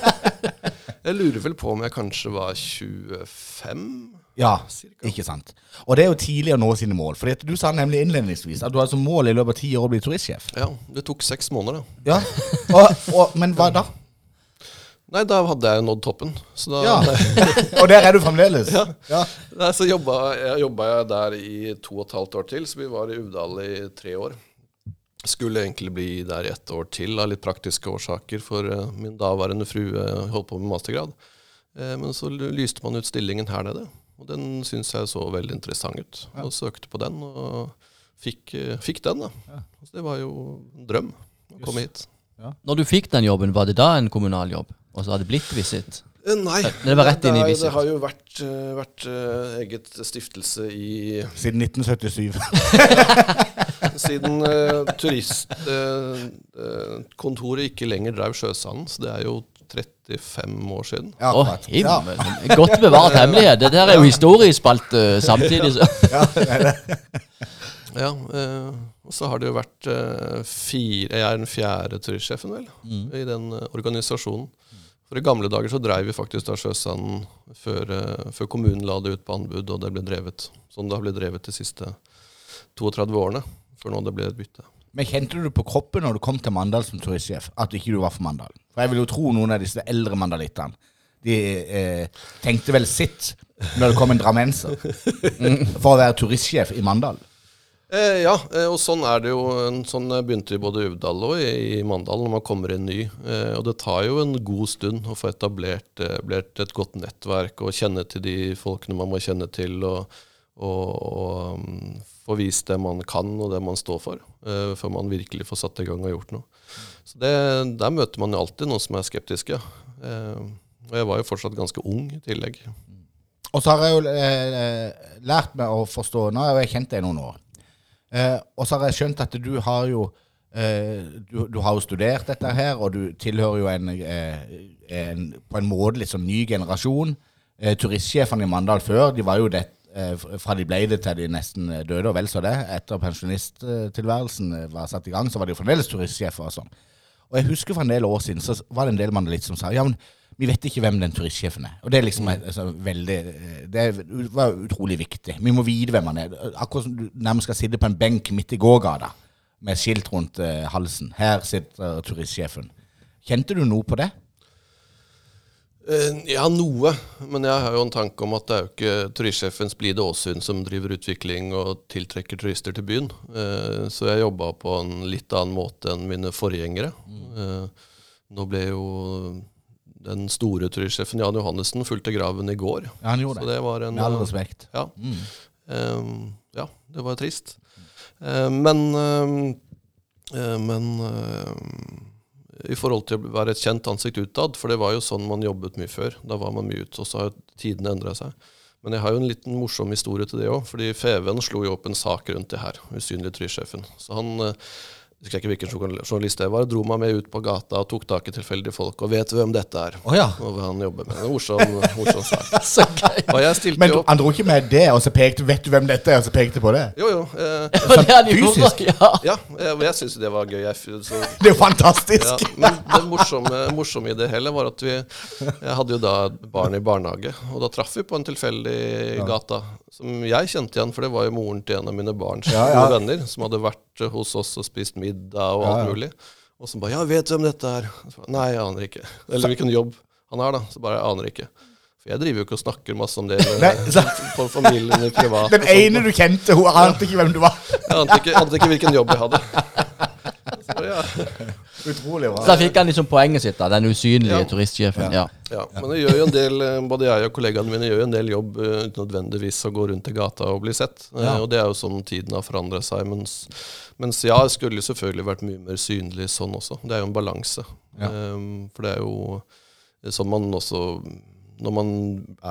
(laughs) jeg lurer vel på om jeg kanskje var 25? ja. Cirka. Ikke sant. Og det er jo tidlig å nå sine mål. For du sa nemlig innledningsvis at du har som mål i løpet av ti år å bli turistsjef. Ja, det tok seks måneder, da. Ja. Og, og, men hva da? Nei, da hadde jeg nådd toppen. Så da Ja. (laughs) Og der er du fremdeles? Ja. ja. Nei, så jobba jeg, jobba jeg der i to og et halvt år til, så vi var i Uvdal i tre år. Skulle egentlig bli der i ett år til av litt praktiske årsaker, for uh, min daværende frue holdt på med mastergrad. Uh, men så lyste man ut stillingen her nede, og den syns jeg så veldig interessant ut. Og søkte på den, og fikk, uh, fikk den, da. Så det var jo en drøm å komme hit. Når du fikk den jobben, var det da en kommunal jobb? Og så hadde det blitt Visit? Eh, Nei, Det var rett inn i er- Visit. Det har jo vært, eh, vært uh, eget stiftelse i Siden 1977. (laughs) Siden uh, turistkontoret ikke lenger drev Sjøsanden, så det er jo 35 år siden. Ja, Å, akkurat. ja. (laughs) Godt bevart hemmelighet. Det der er jo historiespalt uh, samtidig. Så. (laughs) Ja, det er det. Ja, eh, Og så har det jo vært eh, fire Jeg er den fjerde turistsjefen, vel, i den eh, organisasjonen. For i gamle dager så dreiv vi faktisk da Sjøsanden før, eh, før kommunen la det ut på anbud, og det ble drevet sånn det har blitt drevet de siste 32 årene. Før nå det ble et bytte. Men kjente du på kroppen når du kom til Mandal som turistsjef, at ikke du var for Mandal? For jeg vil jo tro noen av disse eldre mandalittene de eh, tenkte vel sitt når det kom en drammenser (laughs) for å være turistsjef i Mandal. Eh, ja, eh, og sånn er det jo. Sånn eh, begynte vi både i Uvdal og i, Mandal når man kommer inn ny. Eh, og det tar jo en god stund å få etablert, eh, etablert et godt nettverk og kjenne til de folkene man må kjenne til, og, og, og um, få vist det man kan og det man står for, eh, før man virkelig får satt i gang og gjort noe. Så det, Der møter man jo alltid noen som er skeptiske. Og jeg var jo fortsatt ganske ung i tillegg. Og så har jeg jo lært meg å forstå Nå har jeg kjent deg noen år. Eh, og så har jeg skjønt at du har jo eh, du, du har jo studert dette her, og du tilhører jo en, eh, en på en måte litt sånn ny generasjon. Eh, turistsjefene i Mandal før, de var jo det eh, fra de ble det til de nesten døde, og vel så det. Etter pensjonisttilværelsen eh, var satt i gang, så var de jo fremdeles turistsjefer og sånn. Og jeg husker for en del år siden så var det en del mandalitter som sa ja, men vi vet ikke hvem den turistsjefen er. Og det er liksom Mm. altså, veldig eh, Det var utrolig viktig. Vi må vite hvem han er. Akkurat som du nærmest skal sitte på en benk midt i gågata med skilt rundt uh, halsen. Her sitter turistsjefen. Kjente du noe på det? Eh, Ja, noe. Men jeg har jo en tanke om at det er jo ikke turistsjefens blide åsyn som driver utvikling og tiltrekker turister til byen. Så jeg jobba på en litt annen måte enn mine forgjengere. Eh, Nå ble jo den store turistsjefen Jan Johannessen fulgte graven i går. Ja, han gjorde Så det. det var en Med all respekt. Ja. Eh, ja, det var trist. Um, men eh, eh, men eh, i forhold til å være et kjent ansikt utad, for det var jo sånn man jobbet mye før. Da var man mye ute, og så har tidene endra seg. Men jeg har jo en liten morsom historie til det òg, fordi Feven slo jo opp en sak rundt det her, usynlig turistsjefen. Så han eh, jeg husker ikke hvilken journalist det var, dro meg med ut på gata og tok tak i tilfeldige folk og vet hvem dette er. Oh, ja. Og hva han jobber med. Morsom, morsom sak. (laughs) Og Men opp. han dro ikke med det, og så pekte Vet du hvem dette er? Og så pekte på det. Jo, jo. Eh, sånn, fysisk? Ja. ja, jeg, jeg syns det var gøy. Jeg, så, (laughs) Det er jo fantastisk! ja, men det morsomme, morsomme i det hele var at vi Jeg hadde jo da barn i barnehage, og da traff vi på en tilfeldig gata som jeg kjente igjen, for det var jo moren til en av mine barns ja. venner, som hadde vært hos oss og spist middag og alt ja. mulig. Og så bare 'Ja, vet du hvem dette er?' Så, Nei, jeg aner ikke. Eller hvilken jobb han har, da. Så bare 'Jeg aner ikke'. For jeg driver jo ikke og snakker masse om det (laughs) på for familien i privat. (laughs) Den ene du kjente, hun ante ikke hvem du var. Jeg ante ikke, ante ikke hvilken jobb jeg hadde. (laughs) (laughs) Utrolig Så da fikk han liksom poenget sitt, da. Den usynlige Ja. turistsjefen. Ja. Ja, men jeg gjør jo en del, eh, både jeg og kollegaene mine gjør jo en del jobb eh, uten nødvendigvis å gå rundt i gata og bli sett. Eh, Ja. Og det er jo sånn tiden har forandret seg. Mens, mens ja, jeg skulle selvfølgelig vært mye mer synlig sånn også. Det er jo en balanse. Ja. Eh, for det er jo sånn man også Når man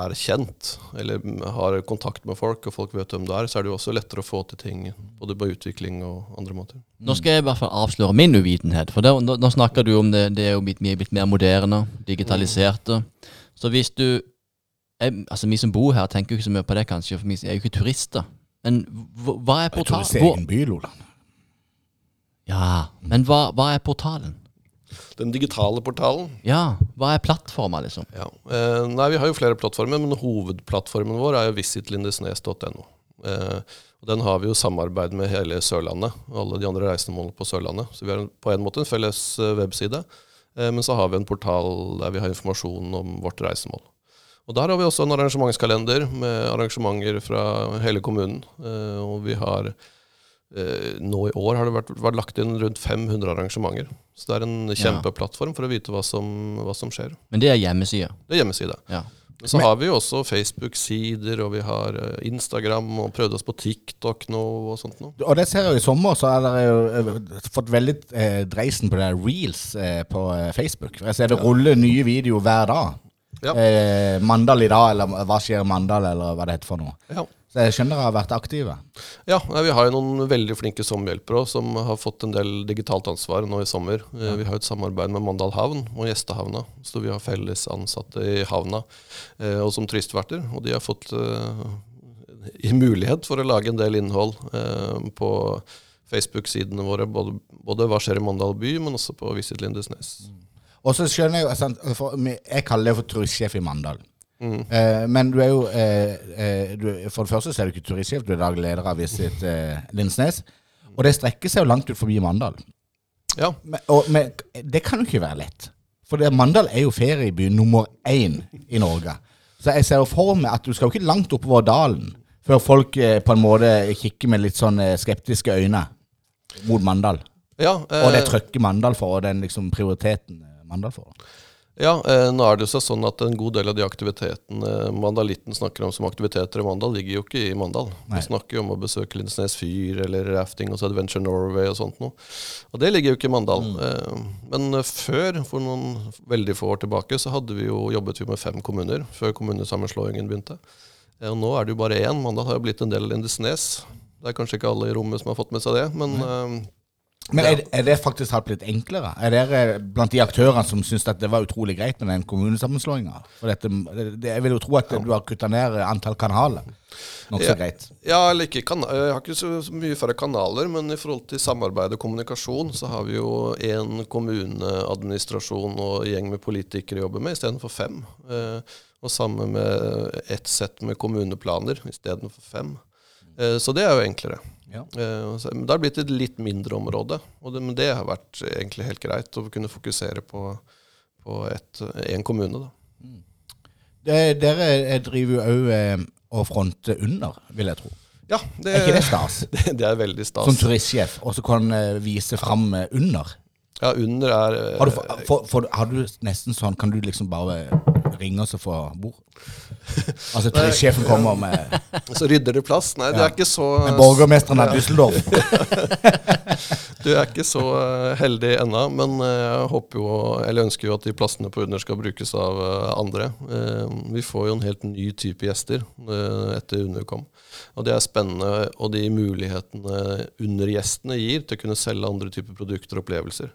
er kjent, eller har kontakt med folk, og folk vet hvem det er, så er det jo også lettere å få til ting både på utvikling og andre måter. Nå skal jeg i hvert fall avsløre min uvitenhet. For det, nå, nå snakker du om det, det er jo blitt, blitt mer moderne, digitaliserte. Så hvis du jeg, Altså Vi som bor her, tenker jo ikke så mye på det, kanskje, for vi er jo ikke turister. Men hva, hva er Jeg tror det er ser egen by, Loland. Ja, men hva, hva er portalen? Den digitale portalen Ja, hva er plattforma, liksom? Ja. Eh, nei, vi har jo flere plattformer, men hovedplattformen vår er jo visitlindesnes.no. Eh, den har vi jo samarbeid med hele Sørlandet, og alle de andre reisemålene på Sørlandet. Så vi har på en måte en felles eh, webside, eh, men så har vi en portal der vi har informasjon om vårt reisemål. Og der har vi også en arrangementskalender med arrangementer fra hele kommunen. Eh, og vi har nå i år har det vært, vært lagt inn rundt 500 arrangementer. Så det er en kjempeplattform for å vite hva som, hva som skjer. Men det er hjemmesida. Det er hjemmeside. Ja. Men så har vi jo også Facebook-sider, og vi har eh, Instagram, og prøvde oss på TikTok nå, og sånt noe. Og det ser jeg jo i sommer, så har dere jo eh, fått veldig eh, dreisen på det der reels eh, på eh, Facebook. Jeg ser det ruller nye videoer hver dag. Ja. Eh, Mandal i dag, eller hva skjer Mandal, eller hva det heter for noe. Ja, Så jeg skjønner dere har vært aktive. ja vi har jo noen veldig flinke sommerhjelpere også, som har fått en del digitalt ansvar nå i sommer. Eh, Vi har jo et samarbeid med Mandal havn og Gjestehavna, så vi har felles ansatte i havna, eh, og som turistverter. Og de har fått eh, mulighet for å lage en del innhold på Facebook-sidene våre, både, både hva skjer i Mandal by, men også på Visit Lindesnes. Og så skjønner jeg jo Jeg kaller det for turistsjef i Mandal. Mm. Eh, men du er jo eh, eh, du, For det første så er du ikke turistsjef, du er daglig leder av Visit eh, Lindsnes. Og det strekker seg jo langt ut forbi Mandal. Ja, Men, og, men det kan jo ikke være lett. For det, Mandal er jo ferieby nummer én i Norge. Så jeg ser jo for meg at du skal jo ikke langt oppover dalen før folk på en måte kikker med litt sånn skeptiske øyne mot Mandal. ja, Og det trøkket Mandal for, og den liksom prioriteten Mandal får. Ja, eh, nå er det jo sånn at en god del av de aktivitetene mandalitten snakker om som aktiviteter i Mandal, ligger jo ikke i Mandal. Nei. Vi snakker jo om å besøke Lindesnes fyr eller rafting og Adventure Norway og sånt noe. Og det ligger jo ikke i Mandal. Eh, men eh, før, for noen veldig få år tilbake, så hadde vi jo, jobbet vi med fem kommuner før kommunesammenslåingen begynte. Og nå er det jo bare én. Mandal har jo blitt en del av Lindesnes. Det er kanskje ikke alle i rommet som har fått med seg det, men eh, Men er, er det faktisk har blitt enklere? Er dere blant de aktørene som syns det var utrolig greit med den kommunesammenslåinga? Jeg vil jo tro at du har kutta ned antall kanaler nokså Ja. greit. Ja, eller ikke kan Jeg har ikke så, mye færre kanaler, men i forhold til samarbeid og kommunikasjon, så har vi jo én kommuneadministrasjon og gjeng med politikere jobber jobbe med istedenfor fem. Eh, og sammen med ett sett med kommuneplaner istedenfor fem. Eh, så det er jo enklere. Ja. Eh, så, men det har blitt et litt mindre område, det, men det har vært egentlig helt greit å kunne fokusere på, på én kommune. da. Det, dere driver jo òg å og fronter under, vil jeg tro. Ja, det, Er ikke det stas? (laughs) det, det er veldig stas. Som turistsjef, og så kan eh, vise fram eh, under. Ja, under er eh, Har du, for, for, for, har du nesten sånn Kan du liksom bare ringe oss og få bord? Altså sjefen kommer med, Så rydder du plass? Nei, Ja. er ikke så Men borgermesteren av Düsseldorf. (laughs) Du er ikke så eh, heldig ennå, men eh, jeg håper jo, eller ønsker jo at de plassene på under skal brukes av eh, andre. Vi får jo en helt ny type gjester etter under kom. Og det er spennende, og de mulighetene undergjestene gir til å kunne selge andre typer produkter og opplevelser.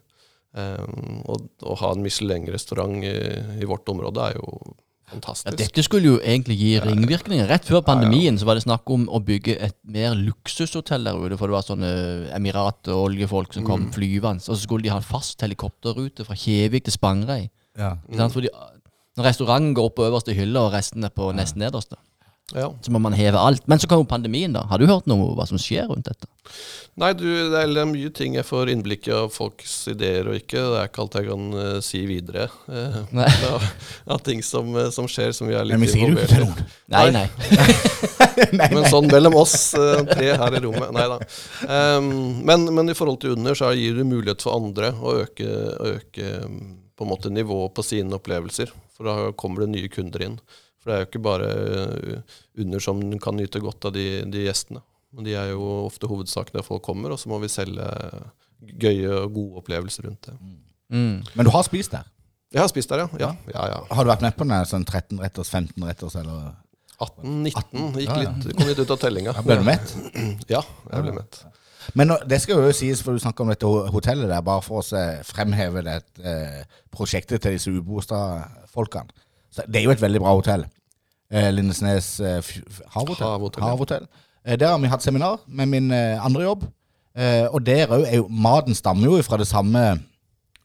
Eh, Og å ha en Michelin-restaurant i, i vårt område er jo fantastisk. Ja, dette skulle jo egentlig gi ringvirkninger. Rett før pandemien så var det snakk om å bygge et mer luksushotell der ute. For det var sånne Emirat- og oljefolk som kom flyvende. Og så skulle de ha en fast helikopterrute fra Kjevik til Spangereid. Ja. Mm. Fordi når restauranten går opp på øverste hylle, og resten er på nesten nederste. Ja. Så må man heve alt. Men så kommer pandemien, da. Har du hørt noe om hva som skjer rundt dette? Nei, du, det er mye ting jeg får innblikk i av folks ideer og ikke. Det er ikke alt jeg kan uh, si videre. Uh, Nei. (laughs) av, av ting som, eh, som skjer som vi er litt Men vi sier det jo ikke til noen. Nei, nei. nei, (laughs) (laughs) Men sånn mellom oss uh, tre her i rommet. Nei da. Um, men, men i forhold til under, så gir det mulighet for andre å øke, øke um, på en måte nivået på sine opplevelser. For da kommer det nye kunder inn. For det er jo ikke bare uh, under som kan nyte godt av de, de gjestene. Men de er jo ofte hovedsaken der folk kommer, og så må vi selge gøye og gode opplevelser rundt det. Mm. Men du har spist der? Jeg har spist der, ja. Ja, ja. ja. Har du vært med på den sånn 13-retters, 15-retters, eller 18-19 gikk Ja, ja. kom litt ut av tellinga. Ble du mett? (clears throat) Ja, jeg ble mett. Men nå- det skal jo sies, for du snakker om dette hotellet der, bare for å fremheve det eh, prosjektet til disse ubostad-folkene. Så Det er jo et veldig bra hotell. Eh, Lindesnes eh, havhotell. Havhotell, Eh, der har vi hatt seminar med min eh, andre jobb. Eh, og der òg er jo Maten stammer jo fra det samme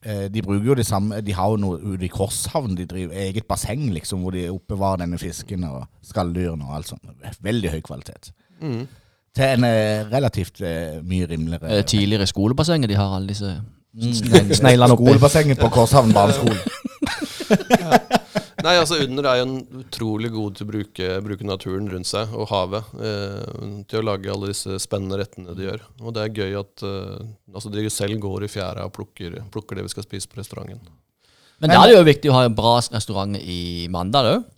eh, De bruker jo det samme De har jo noe ute i Korshavn. De driver eget basseng liksom, hvor de oppbevarer denne fisken og skalldyrene og alt sånt. Veldig høy kvalitet. Mm. Til en eh, relativt eh, mye rimeligere Eh, Tidligere skolebassenget, de har alle disse Mm. sne- sneglene oppi. Skolebassenget på Korshavn barneskole. (laughs) (laughs) Nei, altså Under er jo en utrolig god til å bruke, bruke naturen rundt seg og havet eh, til å lage alle disse spennende rettene de gjør. Og det er gøy at eh, altså de selv går i fjæra og plukker, plukker det vi skal spise på restauranten. Men da er det jo viktig å ha en bra restaurant i Mandal òg.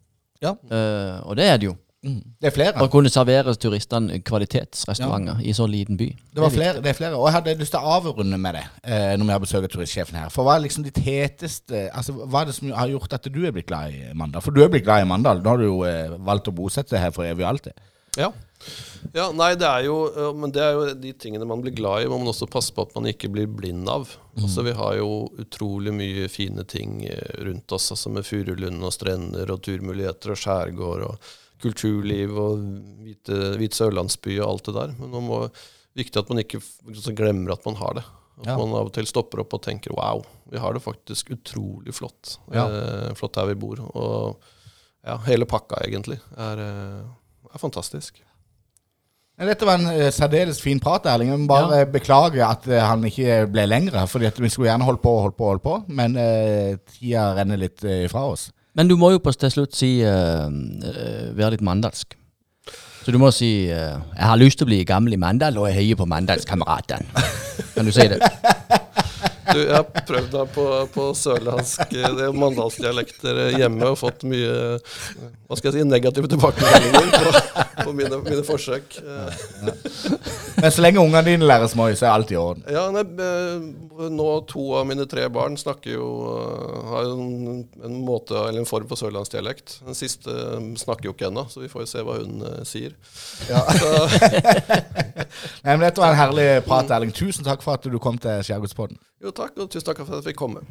Ja. og det er det jo. Det er flere. Å kunne servere turistene kvalitetsrestauranter i så liten by. Det, var er flere, det er flere. Og jeg hadde lyst til å avrunde med det eh, når vi har besøk av turistsjefen her. For hva er liksom ditt heteste altså, Hva er det som har gjort at du er blitt glad i Mandal? For du er blitt glad i Mandal. Nå har du jo eh, valgt å bosette deg her for evig og alltid. Ja. ja, nei, det er jo Men det er jo de tingene man blir glad i, må man også passe på at man ikke blir blind av. Altså, vi har jo utrolig mye fine ting eh, rundt oss, altså med furulund og strender og turmuligheter og skjærgård og kulturliv og hvite, hvite sørlandsby og alt det der. Men det er viktig at man ikke altså, glemmer at man har det. At Ja. man av og til stopper opp og tenker wow, vi har det faktisk utrolig flott. Ja. Eh, flott her vi bor. Og ja, hele pakka egentlig er, eh, er fantastisk. Dette var en eh, særdeles fin prat, Erling. Jeg må bare ja. beklage at eh, han ikke ble lengre. Fordi vi skulle gjerne holdt på og holdt på, holdt på men eh, tida renner litt eh, ifra oss. Men du må jo på til slutt si eh, eh, være litt mandalsk. Så du må si uh, 'Jeg har lyst til å bli gammel i Mandal, og jeg heier på Mandalskameratene'. Kan du si det? (laughs) Du, jeg har prøvd meg på, på sørlandsk eh, er mandalsdialekter hjemme og fått mye hva skal jeg si, negative tilbakemeldinger på, på mine, mine forsøk. Eh, Men så lenge ungene dine lærer små, så er alt i orden. Ja, nei, eh, nå To av mine tre barn snakker jo eh, har en, en måte eller en form for sørlandsdialekt. Den siste eh, snakker jo ikke ennå, så vi får jo se hva hun eh, sier. Ja. (laughs) Nei, men Dette var en herlig prat, Erling. Tusen takk for at du kom til Skjærgårdspodden. Jo takk, og tusen takk for at jeg fikk komme.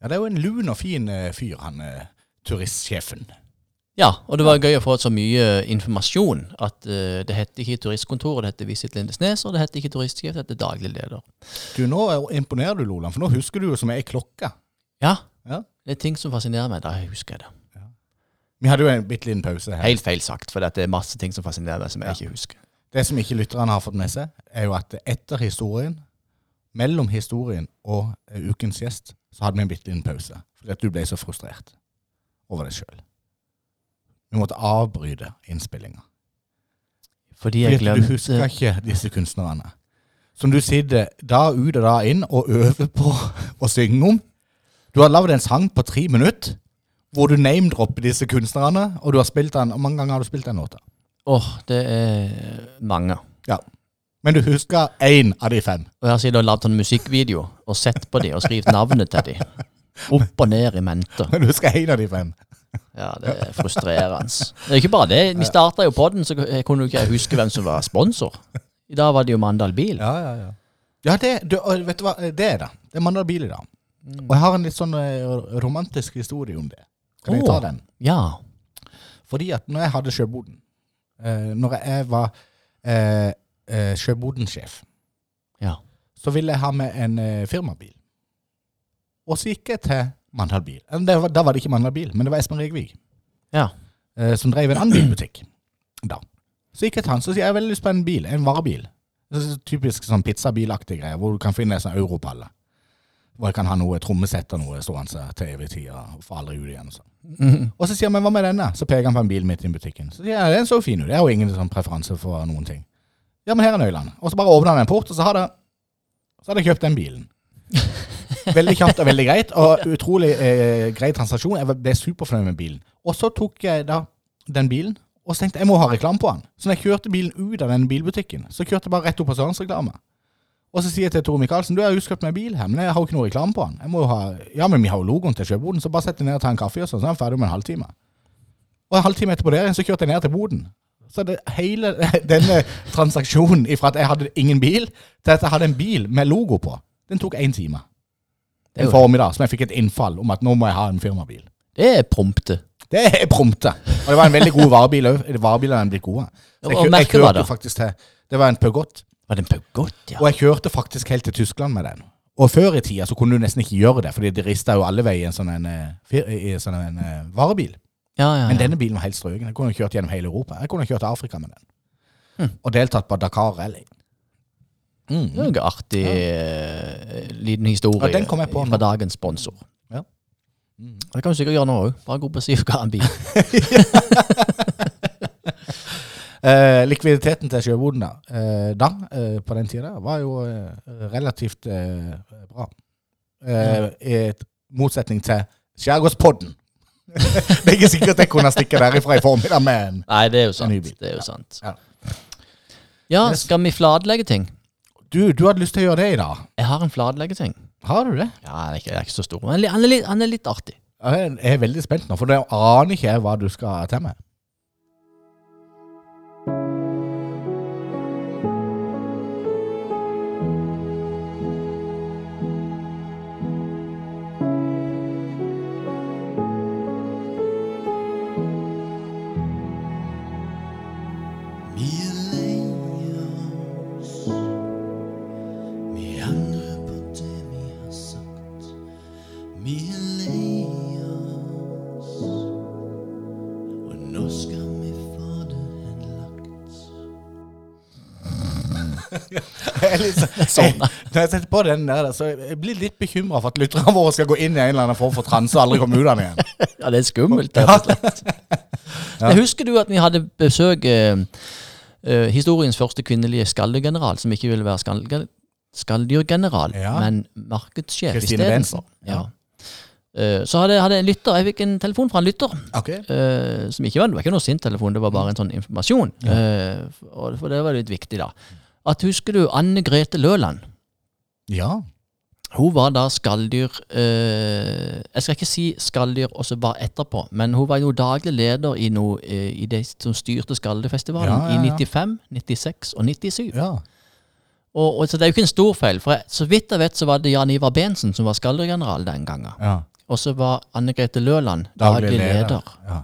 Ja, Det er jo en lun og fin eh, fyr, han eh, turistsjefen. Ja, og det var gøy å få så mye informasjon. At uh, det heter ikke turistkontoret, det heter Visit Lindesnes, og det heter ikke turistsjef, det heter daglig leder. Du, Nå imponerer du, Loland, for nå husker du jo som ei klokke. Ja, Ja. det er ting som fascinerer meg. Da husker jeg det. Vi hadde jo en bitte liten pause her. Helt feil sagt, for det er masse ting som fascinerer meg som jeg ikke husker. Det som ikke lytterne har fått med seg, er jo at etter historien, mellom historien og eh, ukens gjest, så hadde vi en bitte liten pause. Fordi at du ble så frustrert over deg sjøl. Vi måtte avbryte innspillinga. Fordi Fordi jeg at du husker ikke disse kunstnerne. Som du sitter da ut og da inn og øver på (laughs) å synge om. Du har lagd en sang på tre minutter hvor du name-dropper disse kunstnerne, og du har spilt den, og mange ganger har du spilt den låta? Åh, det er mange. Ja. Men du husker én av de fem. Og jeg har og lagd en musikkvideo og sett på de og skrevet navnet til de. Opp og ned i mente. Men du husker én av de fem. Ja, det er frustrerende. Det er ikke bare det. Vi starta jo poden, så jeg kunne jo ikke huske hvem som var sponsor. I dag var det jo Mandal Bil. Ja, ja, ja. Ja, det, du, vet du hva, det er det. Det er Mandal Bil i dag. Og jeg har en litt sånn eh, romantisk historie om det. Kan jeg ta den? Ja. Fordi at når jeg hadde Sjøboden, eh, når jeg var eh, eh, Sjøboden-sjef, Ja. så ville jeg ha med en eh, firmabil. Og så gikk jeg til Mandal bil. Det var, da var det ikke Mandal bil, men det var Espen Regvig Ja. eh, som drev en annen bilbutikk. Da. Så gikk jeg til han, så sier jeg har veldig lyst på en bil, en varebil. Er så Typisk sånn pizzabilaktig greie, hvor du kan finne en sånn europalle. Hvor jeg kan ha noe trommesett og noe stående til evig tid og får aldri ut igjen. Og, sånn. og så sier han, men hva med denne? Så peker han på en bil midt i butikken. Så sier jeg, den så fin ut. Jeg har jo ingen sånn preferanse for noen ting. Ja, men her er nøklene. Og så bare åpner han en port, og så har det så hadde jeg kjøpt den bilen. (laughs) Veldig kjapt og veldig greit, og utrolig eh, grei transaksjon. Jeg ble superfornøyd med bilen. Og så tok jeg da den bilen, og så tenkte jeg jeg må ha reklame på den. Så når jeg kjørte bilen ut av den bilbutikken, så kjørte jeg bare rett opp på Sørlandsreklame. Og så sier jeg til Tore Michaelsen du jeg har jo kjøpt meg bil her, men jeg har jo ikke noe reklame på den. Jeg må jo ha, Ja, men vi har jo logoen til kjøpeboden, så bare sett deg ned og ta en kaffe, og sånn, så er jeg ferdig om en halvtime. Og en halvtime etterpå der så kjørte jeg ned til boden. Så det, hele (laughs) denne transaksjonen ifra at jeg hadde ingen bil, til at jeg hadde en bil med logo på, den tok én time. En formiddag som jeg fikk et innfall om at nå må jeg ha en firmabil. Det er prompte. Det er prompte. Og det var en veldig god varebil òg. Varebilene er blitt gode. Så jeg, jeg, jeg kjørte faktisk til Det var en Peugeot. Var den en Peugeot, ja? Og jeg kjørte faktisk helt til Tyskland med den. Og før i tida så kunne du nesten ikke gjøre det, fordi de rista jo alle veier i en sånn en, eh, i en sånn en eh, varebil. Ja, ja, Men denne bilen var helt strøken. Jeg kunne kjørt gjennom hele Europa. Jeg kunne kjørt til Afrika med den. Hm. Og deltatt på Dakar Rally. Mm. Det er en artig eh, liten historie Ja, på fra nå. dagens sponsor. Ja. Mm. Det kan du sikkert gjøre nå òg. Bare gå på Sivka en bil. (laughs) (laughs) Eh, likviditeten til sjøboden da, eh, da eh, på den tida, var jo eh, relativt eh, bra. Eh, I motsetning til Skjærgårdspodden. (laughs) det er ikke sikkert jeg kunne stikke derifra i formiddag med en Nei, det er jo sant. Det er jo sant. Ja. Ja, skal vi flatlegge ting? Du, du hadde lyst til å gjøre det i dag. Jeg har en flatleggeting. Har du det? Ja, Den er ikke, ikke så stor, men han er, er, litt, han er litt artig. Jeg er veldig spent nå, for jeg aner ikke hva du skal til med. Sånn. Når jeg setter på den der, så jeg blir litt bekymra for at lytterne våre skal gå inn i en eller annen form for transe og aldri komme ut av den igjen. (laughs) Ja, det er skummelt, rett og slett. (laughs) Ja. Jeg husker du at vi hadde besøk uh, uh, Historiens første kvinnelige skalldyr-general, som ikke ville være skall- skalldyrgeneral, Ja. men markedssjef. Bensen. Ja. Eh, så hadde, hadde en lytter, jeg fikk en telefon fra en lytter, Okay. Uh, som ikke var, det var ikke noe sint telefon, det var bare en sånn informasjon. Ja. og, for det var litt viktig, da. At husker du Anne Grete Løland? Ja. Hun var da skalldyr eh, Jeg skal ikke si skalldyr og så bare etterpå, men hun var jo daglig leder i, noe, eh, i det som styrte Skalldyrfestivalen Ja, ja, ja. i 95, 96 og 97. ja. Og, og, så det er jo ikke en stor feil, for jeg, så vidt jeg vet så var det Jan Ivar Bensen som var skalldyrgeneral den gangen. ja. Og så var Anne Grete Løland daglig, leder. Ja.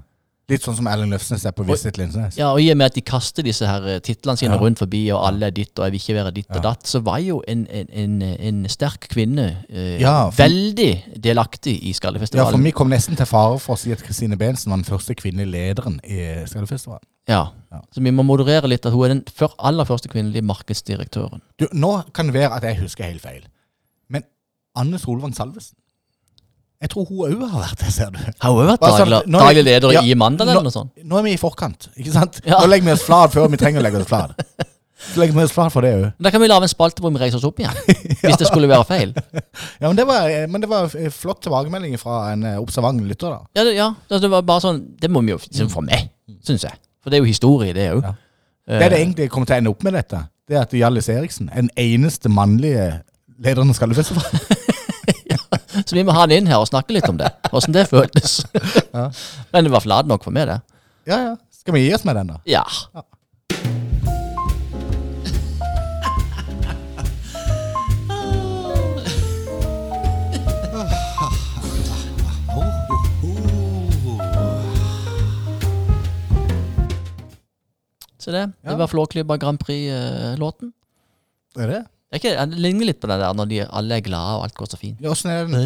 Litt sånn som Erlend Løfsnes er på Visit Lindesnes. Ja, og I og med at de kaster disse her eh, titlene sine Ja. rundt forbi, og alle er ditt og jeg vil ikke være ditt Ja. og datt, så var jo en, en, en, en sterk kvinne eh, Ja, for- veldig delaktig i Skallefestivalen. Ja, for vi kom nesten til fare for å si at Kristine Bensen var den første kvinnelige lederen i Skallefestivalen. Ja. Ja. Så vi må moderere litt at hun er den før, aller første kvinnelige markedsdirektøren. Du, nå kan det være at jeg husker helt feil, men Anne Solvang Salvesen Jeg tror hun òg har vært det, ser du. Har hun vært Bare sånn, daglig, nå er- daglig leder i Mandal eller noe sånt? Nå er vi i forkant, ikke sant? Ja. Nå legger vi oss flat før vi trenger å legge oss flat. (laughs) Så legger vi oss flat for det òg. Da kan vi lage en spalte hvor vi reiser oss opp igjen. Hvis det skulle være feil. (laughs) Ja, men det var, men det var eh, flott tilbakemelding fra en eh, observant lytter, da. Ja, det, ja, altså, det var bare sånn Det må vi jo liksom få med, syns jeg. For det er jo historie, det òg. Ja. Det er det egentlig kommer til å ende opp med dette. Det er at Hjallis Eriksen er den eneste mannlige lederen av Skallefestivalen. (laughs) Så vi må ha han inn her og snakke litt om det. Åssen det føltes. Ja. Men det var flat nok for meg, det. Ja, ja. Skal vi gi oss med den, da? Ja. Se det. Ja. Det var Flåklypa Grand Prix-låten. Er det? Ikke, det ligner litt på det der når de alle er glade og alt går så fint. Ja, Åssen er den?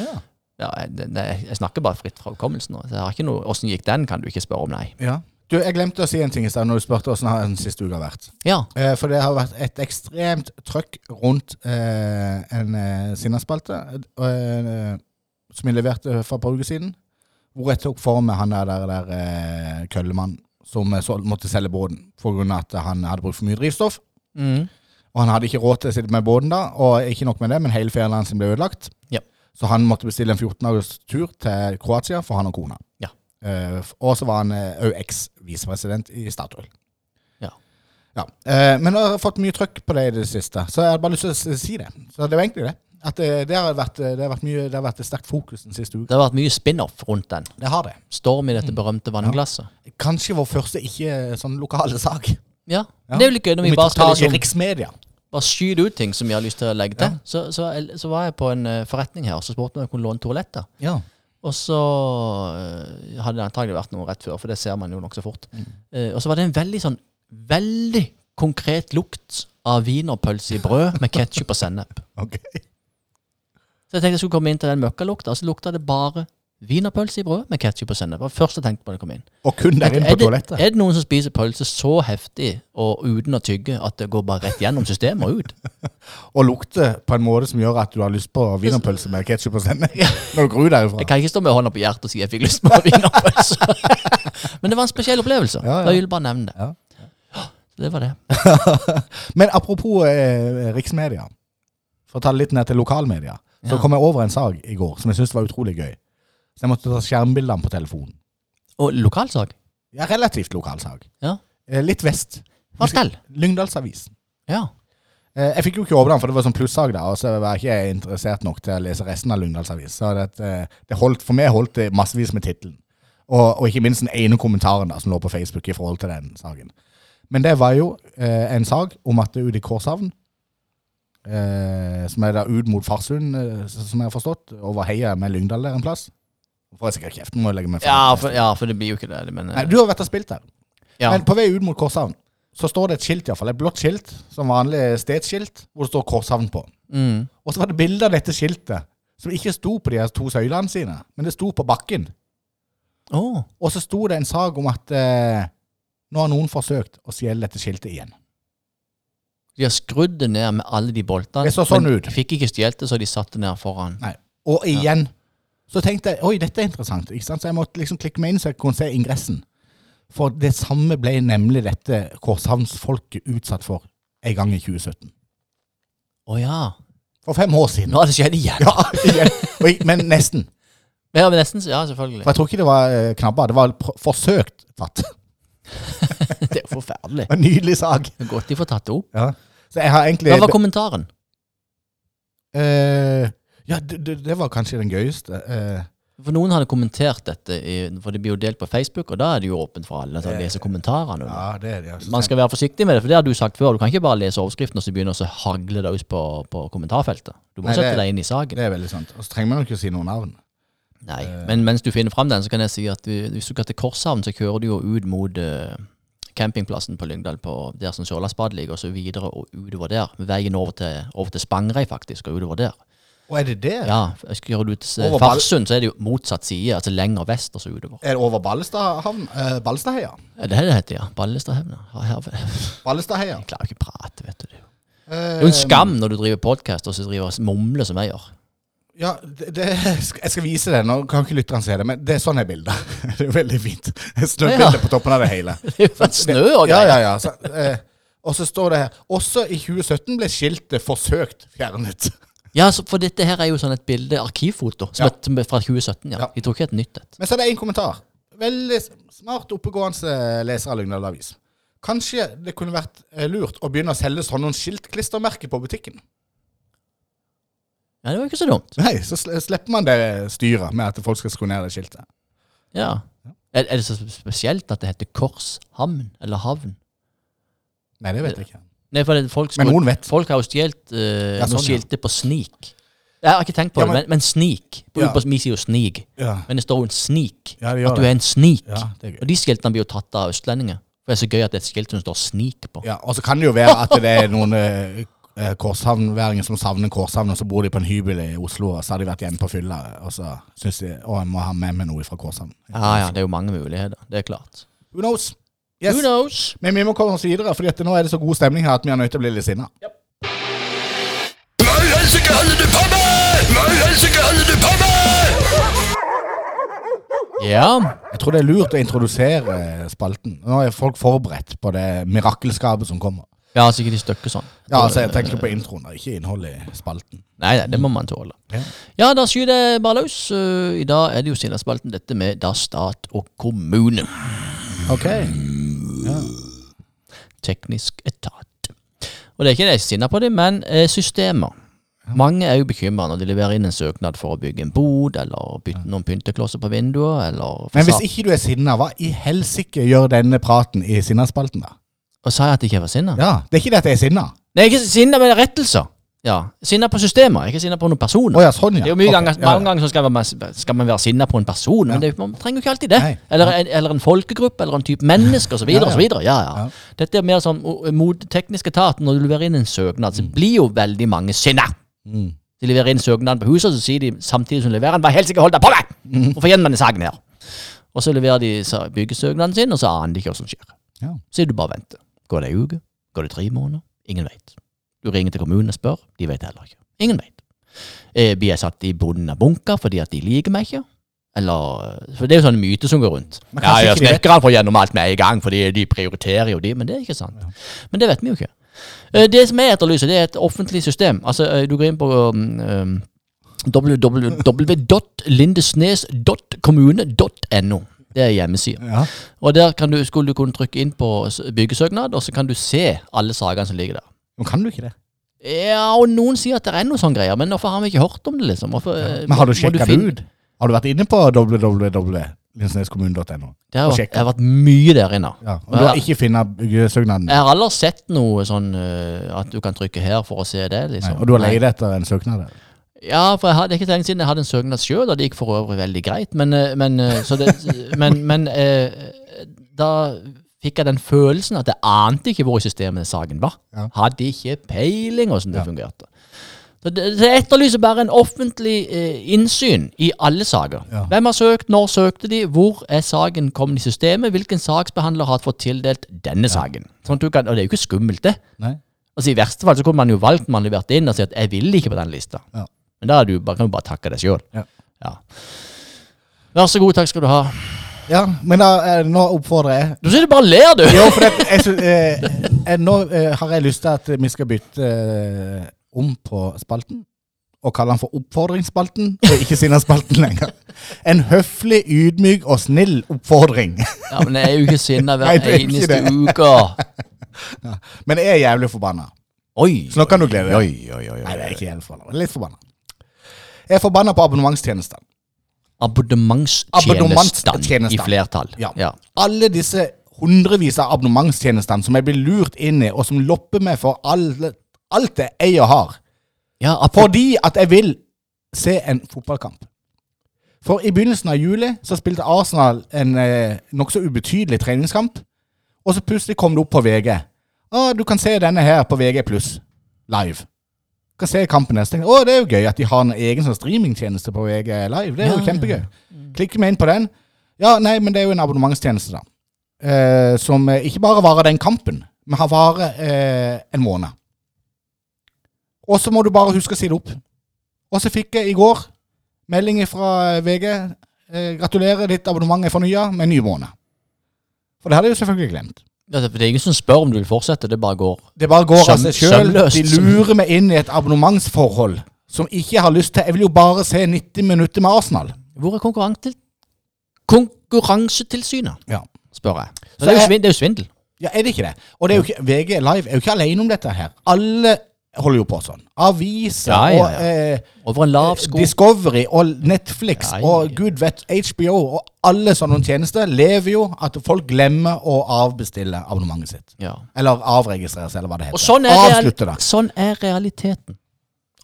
Ja. Ja, jeg, det, det, jeg snakker bare fritt fra hukommelsen nå. Så jeg har ikke noe, Åssen gikk den, kan du ikke spørre om, nei. ja. Du, jeg glemte å si en ting i stad når du spurte åssen den siste uka har vært. Ja. Eh, for det har vært et ekstremt trøkk rundt eh, en eh, Sinnaspalte eh, som jeg leverte for et par uker siden. Hvor jeg tok for meg han der, der, der eh, køllemannen som eh, måtte selge båten pga. at han hadde brukt for mye drivstoff. Mm. Og han hadde ikke råd til å sitte med båten da, og ikke nok med det, men hele ferien hans ble ødelagt. Ja. Så han måtte bestille en 14 dagers tur til Kroatia for han og kona. Ja. Uh, og så var han òg eks-visepresident i Statoil. Ja. Ja. Uh, men jeg har fått mye trøkk på det i det siste, så jeg har bare lyst til å si det. Så det var egentlig det. At det, det, har, vært, det, har, vært mye, det har vært et sterkt fokus den siste uka. Det har vært mye spin-off rundt den. Det har det. Storm i dette berømte vannglasset. Kanskje vår første ikke sånn lokale sak. Ja. Ja. Det er jo litt gøy når vi, vi bare tar liksom, riksmedia. bare skyter ut ting som vi har lyst til å legge til. Ja. Så, så, så var jeg på en eh, forretning her, og så spurte om jeg kunne låne toaletter. Ja. Og så eh, hadde det antagelig vært noe rett før, for det ser man jo nokså fort. Mm. Uh, og så var det en veldig sånn veldig konkret lukt av wienerpølse i brød med ketsjup og sennep. (laughs) Ok. Så jeg tenkte jeg skulle komme inn til den møkkalukta, og så lukta det bare wienerpølse i brød med ketsjup og sennep. Det var først jeg tenkte på da jeg kom inn. Og kun der inne på toalettet. er det noen som spiser pølse så heftig og uten å tygge at det går bare rett gjennom systemet og ut? (laughs) Og lukte på en måte som gjør at du har lyst på wienerpølse med ketsjup og sennep når du går derifra. Jeg kan ikke stå med hånda på hjertet og si jeg fikk lyst på wienerpølse. (laughs) Men det var en spesiell opplevelse. Ja, ja. Da vil jeg bare nevne det. Ja. Det var det. (laughs) Men apropos eh, riksmedia, for å ta det litt ned til lokalmedia, så kom jeg over en sak i går som jeg syntes var utrolig gøy. Så jeg måtte ta skjermbildene på telefonen. Og lokalsak? Ja, relativt lokalsak. Ja. Eh, litt vest. Fortell. Lyngdalsavisen. Ja. Eh, jeg fikk jo ikke åpne den, for det var sånn plussak der, og så var jeg ikke interessert nok til å lese resten av Lyngdalsavisen. Så det, eh, det holdt, for meg holdt det massevis med tittelen. Og, og ikke minst den ene kommentaren da, som lå på Facebook i forhold til den saken. Men det var jo en sak om at ute i Korshavn, eh, som er der ut mot Farsund, eh, som jeg har forstått, over heia med Lyngdal der en plass. Får jeg sikkert kjeften, må jeg legge meg Ja for, ja, for det blir jo ikke det. Men, eh, Nei, du har vært og spilt der. ja. Men på vei ut mot Korshavn så står det et skilt, i hvert fall, et blått skilt, som vanlig stedsskilt, hvor det står Korshavn på. mm. Og så var det bilde av dette skiltet, som ikke sto på de her to søylene sine, men det sto på bakken. Oh. Og så sto det en sak om at eh, nå har noen forsøkt å stjele dette skiltet igjen. De har skrudd det ned med alle de boltene. Det så sånn men ut. fikk ikke stjålet det, så de satte ned foran. Nei. Og igjen så tenkte jeg oi, dette er interessant. Ikke sant? Så jeg måtte liksom klikke meg inn så jeg kunne se ingressen. For det samme ble nemlig dette Korshavnsfolket utsatt for en gang i 2017. Å ja. For fem år siden. Nå har det skjedd igjen. Ja, igjen. Oi, Men nesten. Ja, men nesten, ja, selvfølgelig. For jeg tror ikke det var knabba, knabber. Det var forsøkt tatt. (laughs) Det er jo forferdelig. En nydelig sak. Det er godt de får tatt det opp. Ja. Så jeg har egentlig Hva var kommentaren? Eh, Ja, det, det, det var kanskje den gøyeste. Eh, For noen hadde kommentert dette, i, for det blir jo delt på Facebook, og da er det jo åpent for alle til å lese kommentarene. ja, det er det. altså. Man skal være forsiktig med det, for det har du sagt før. Du kan ikke bare lese overskriften og så begynne å så hagle ut på, på kommentarfeltet. Du må Nei, sette det- deg inn i saken. Det er veldig sant. Og så trenger man jo ikke å si noe navn. Nei, Men mens du finner fram den, så kan jeg si at hvis du skal til Korshavn, så kjører du jo ut mot eh, campingplassen på Lyngdal, på der som Sørlandsbadet ligger, og så videre og utover der. Veien over til, over til Spangereid, faktisk, og utover der. Og er det det? Ja, gjøre ut til Farsund, så er det jo motsatt side, altså lenger vest og så utover. Er det over Ballestadhavn? Eh, Ballestadheia? Er det det det heter, ja? Her- Jeg Ballestadheia. klarer ikke prate, vet du. Det Eh, er jo en skam når du driver podkast og så driver mumler som jeg gjør. Ja, det, det, jeg skal vise det. Nå kan ikke lytteren se det, men det er sånn er bildet. (laughs) Det er veldig fint. Snøbilde på toppen av det hele. (laughs) Det er snø og Ja, greier. ja, ja. Så, eh, og så står det her Også i 2017 ble skiltet forsøkt fjernet. Ja, for dette her er jo sånn et bilde, arkivfoto, som Ja. er fra 2017. ja. Ja. Jeg tror ikke et nytt et. Men så er det én kommentar. Veldig smart, oppegående leser av Lyngdal Avis. Kanskje det kunne vært eh, lurt å begynne å selge sånne skiltklistremerker på butikken. Ja, det var ikke så dumt. Nei, så sl- slipper man det styret med at folk skal skru ned det skiltet. Ja. Er, er det så spesielt at det heter Korshamn, eller havn? Nei, det vet jeg ikke. Nei, for det, folk, Men skulle- noen vet. folk har jo stjålet uh, Ja, noen skiltet ja. skilter på snik. Jeg har ikke tenkt på Ja, det, men- men, men snik. På, Ja. på, vi sier jo snig, Ja, men det står jo en snik. ja det gjør At du det. er en snik. Ja, det er gøy. Og de skiltene blir jo tatt av østlendinger. For det er så gøy at det er et skilt som står 'snik' på. Ja, og så kan det jo være at det er noen eh, eh, korshavnværinger som savner Korshavn, og så bor de på en hybel i Oslo, og så har de vært hjemme på fylla, og så syns de å, jeg må ha med meg noe fra Korshavn. Ja, ja, det er jo mange muligheter. Det er klart. Who knows? Yes. Who knows? Men vi må komme oss videre, for nå er det så god stemning her at vi er nødt til å bli litt sinna. Med?! Ja. Jeg tror det er lurt å introdusere spalten. Nå er folk forberedt på det mirakelskapet som kommer. Ja, sikkert i stykker sånn. Ja, altså Jeg tenker på introen, og ikke innholdet i spalten. Nei, nei, det må man tåle. Ja. Ja, da skyter det bare løs. Uh, I dag er det jo Sinnespalten, dette med da stat og kommune. Ok. Teknisk etat. Og det er ikke det jeg er sinna på det, men eh, systemer. Mange er jo bekymra når de leverer inn en søknad for å bygge en bod, eller bytte noen pynteklosser på vinduet, eller Men hvis ikke du er sinna, hva i helsike gjør denne praten i Sinnaspalten, da? Og sa jeg at jeg ikke var sinna? Ja, Det er ikke det at jeg er sinna. Nei, ikke sinna, men rettelser. Ja. Sinna på systemer, ikke sinna på noen personer. Å ja, sånn, ja. Det er jo mye Ok, ganger, ja, Mange ganger så skal man, skal man være sinna på en person, men det, man trenger jo ikke alltid det. Nei. Eller, en, eller en folkegruppe, eller en type menneske, osv. Ja, ja. Ja, ja. Ja. Dette er mer sånn o- mot teknisk etat. Når du leverer inn en søknad, så blir jo veldig mange sinna. Mm. De leverer inn søknaden på huset, og så sier de samtidig som de leverer den, hva helst ikke hold deg på meg! Mm. Hvorfor gjennom denne saken her? Og så leverer de sa- byggesøknaden sin, og så aner de ikke hva som skjer. Ja. Så er du bare venter. Går det ei uke? Går det tre måneder? Ingen vet. Du ringer til kommunen og spør, de vet heller ikke. Ingen vet. Eh, blir jeg satt i bunnen av bunker fordi at de liker meg ikke? Eller For det er jo sånne myter som går rundt. Ja, jeg ja, for Snekkerne får gjennom alt med en gang, fordi de prioriterer jo de, men det er ikke sant. Men det vet vi jo ikke. Eh, Det som jeg etterlyser, det er et offentlig system. Altså, eh, du går inn på um, um, www.lindesnes.kommune.no. Det er hjemmesida. Ja. Og der kan du, skulle du kunne trykke inn på byggesøknad, og så kan du se alle sakene som ligger der. Nå kan du ikke det. Ja, og noen sier at det er noe sånn greier, men hvorfor har vi ikke hørt om det, liksom? Hvorfor, ja. Men har du sjekka det ut? Har du vært inne på www.linsneskommunen.no? Det har, vært, mye der inne. Ja. Og du har ikke funnet byggesøknaden? Jeg har aldri sett noe sånn eh, at du kan trykke her for å se det, Nei, liksom. og du har leid etter en søknad? der? Ja, for jeg hadde, ikke lenge siden jeg hadde en søknad sjøl, og det gikk for øvrig veldig greit. Men, eh, men, eh, så det, (laughs) men, men eh, da fikk jeg den følelsen at jeg ante ikke hvor i systemet saken var. Ja. Hadde ikke peiling åssen det Ja. fungerte. Så det, etterlyser bare en offentlig eh, innsyn i alle saker. Ja. Hvem har søkt, når søkte de, hvor er saken kommet i systemet, hvilken saksbehandler har fått tildelt denne saken. Sånn kan, og det er jo ikke skummelt, det. Nei? Altså I verste fall så kunne man jo valgt man leverte inn og si at 'jeg vil ikke på den lista'. Ja. Men da du, kan du bare takke deg sjøl. Ja. Vær så god, takk skal du ha. Ja, men da, eh, nå oppfordrer jeg Du sitter bare og ler, du! Jo, for det, jeg, eh, eh, nå eh, har jeg lyst til at vi skal bytte om på spalten. Og kalle den for Oppfordringsspalten, og ikke Sinnaspalten lenger. En høflig, ydmyk og snill oppfordring. Ja, Men jeg er jo ikke sinna hver er eneste uke. Men jeg er jævlig forbanna. Oi. Så nå kan du glede deg. Oi, oi, oi, Nei, det er oi. ikke jævlig forbanna. Litt forbanna. Jeg er forbanna på abonnementstjenestene. Abonnementstjenestene i flertall. Ja. ja. Alle disse hundrevis av abonnementstjenestene som jeg blir lurt inn i, og som lopper meg for alle, alt jeg eier og har. ja Fordi at jeg vil se en fotballkamp. For i begynnelsen av juli så spilte Arsenal en eh, nokså ubetydelig treningskamp. Og så plutselig kom det opp på VG. Å, du kan se denne her på VG live. Kan se kampen neste. Å, det er jo gøy at de har en egen sånn streamingtjeneste på VG live. Det er jo Ja, kjempegøy. Klikker vi inn på den. Ja, nei, men det er jo en abonnementstjeneste, da. Eh, som eh, ikke bare varer den kampen, men har varer eh, en måned. Og så må du bare huske å si det opp. Og så fikk jeg i går melding fra VG. Eh, gratulerer, ditt abonnement er fornya med en ny måned. For det hadde jeg jo selvfølgelig glemt. Det er ingen som spør om du vil fortsette, det bare går. Det bare går av seg sjøl. De lurer meg inn i et abonnementsforhold som ikke har lyst til. Jeg vil jo bare se 90 minutter med Arsenal. Hvor er konkurranse Konkurransetilsynet, Ja. spør jeg. Så det, er jo svindel, det er jo svindel. Ja, er det ikke det? Og det er jo ikke, VG Live er jo ikke alene om dette her. Alle holder jo på sånn. Aviser Ja, ja, og eh, Over en lav sko. Discovery og Netflix Ja, ja, og gud vet HBO og alle sånne tjenester lever jo at folk glemmer å avbestille abonnementet sitt. Ja. Eller avregistrere seg, eller hva det heter. Og sånn er, Avslutte det. sånn er realiteten.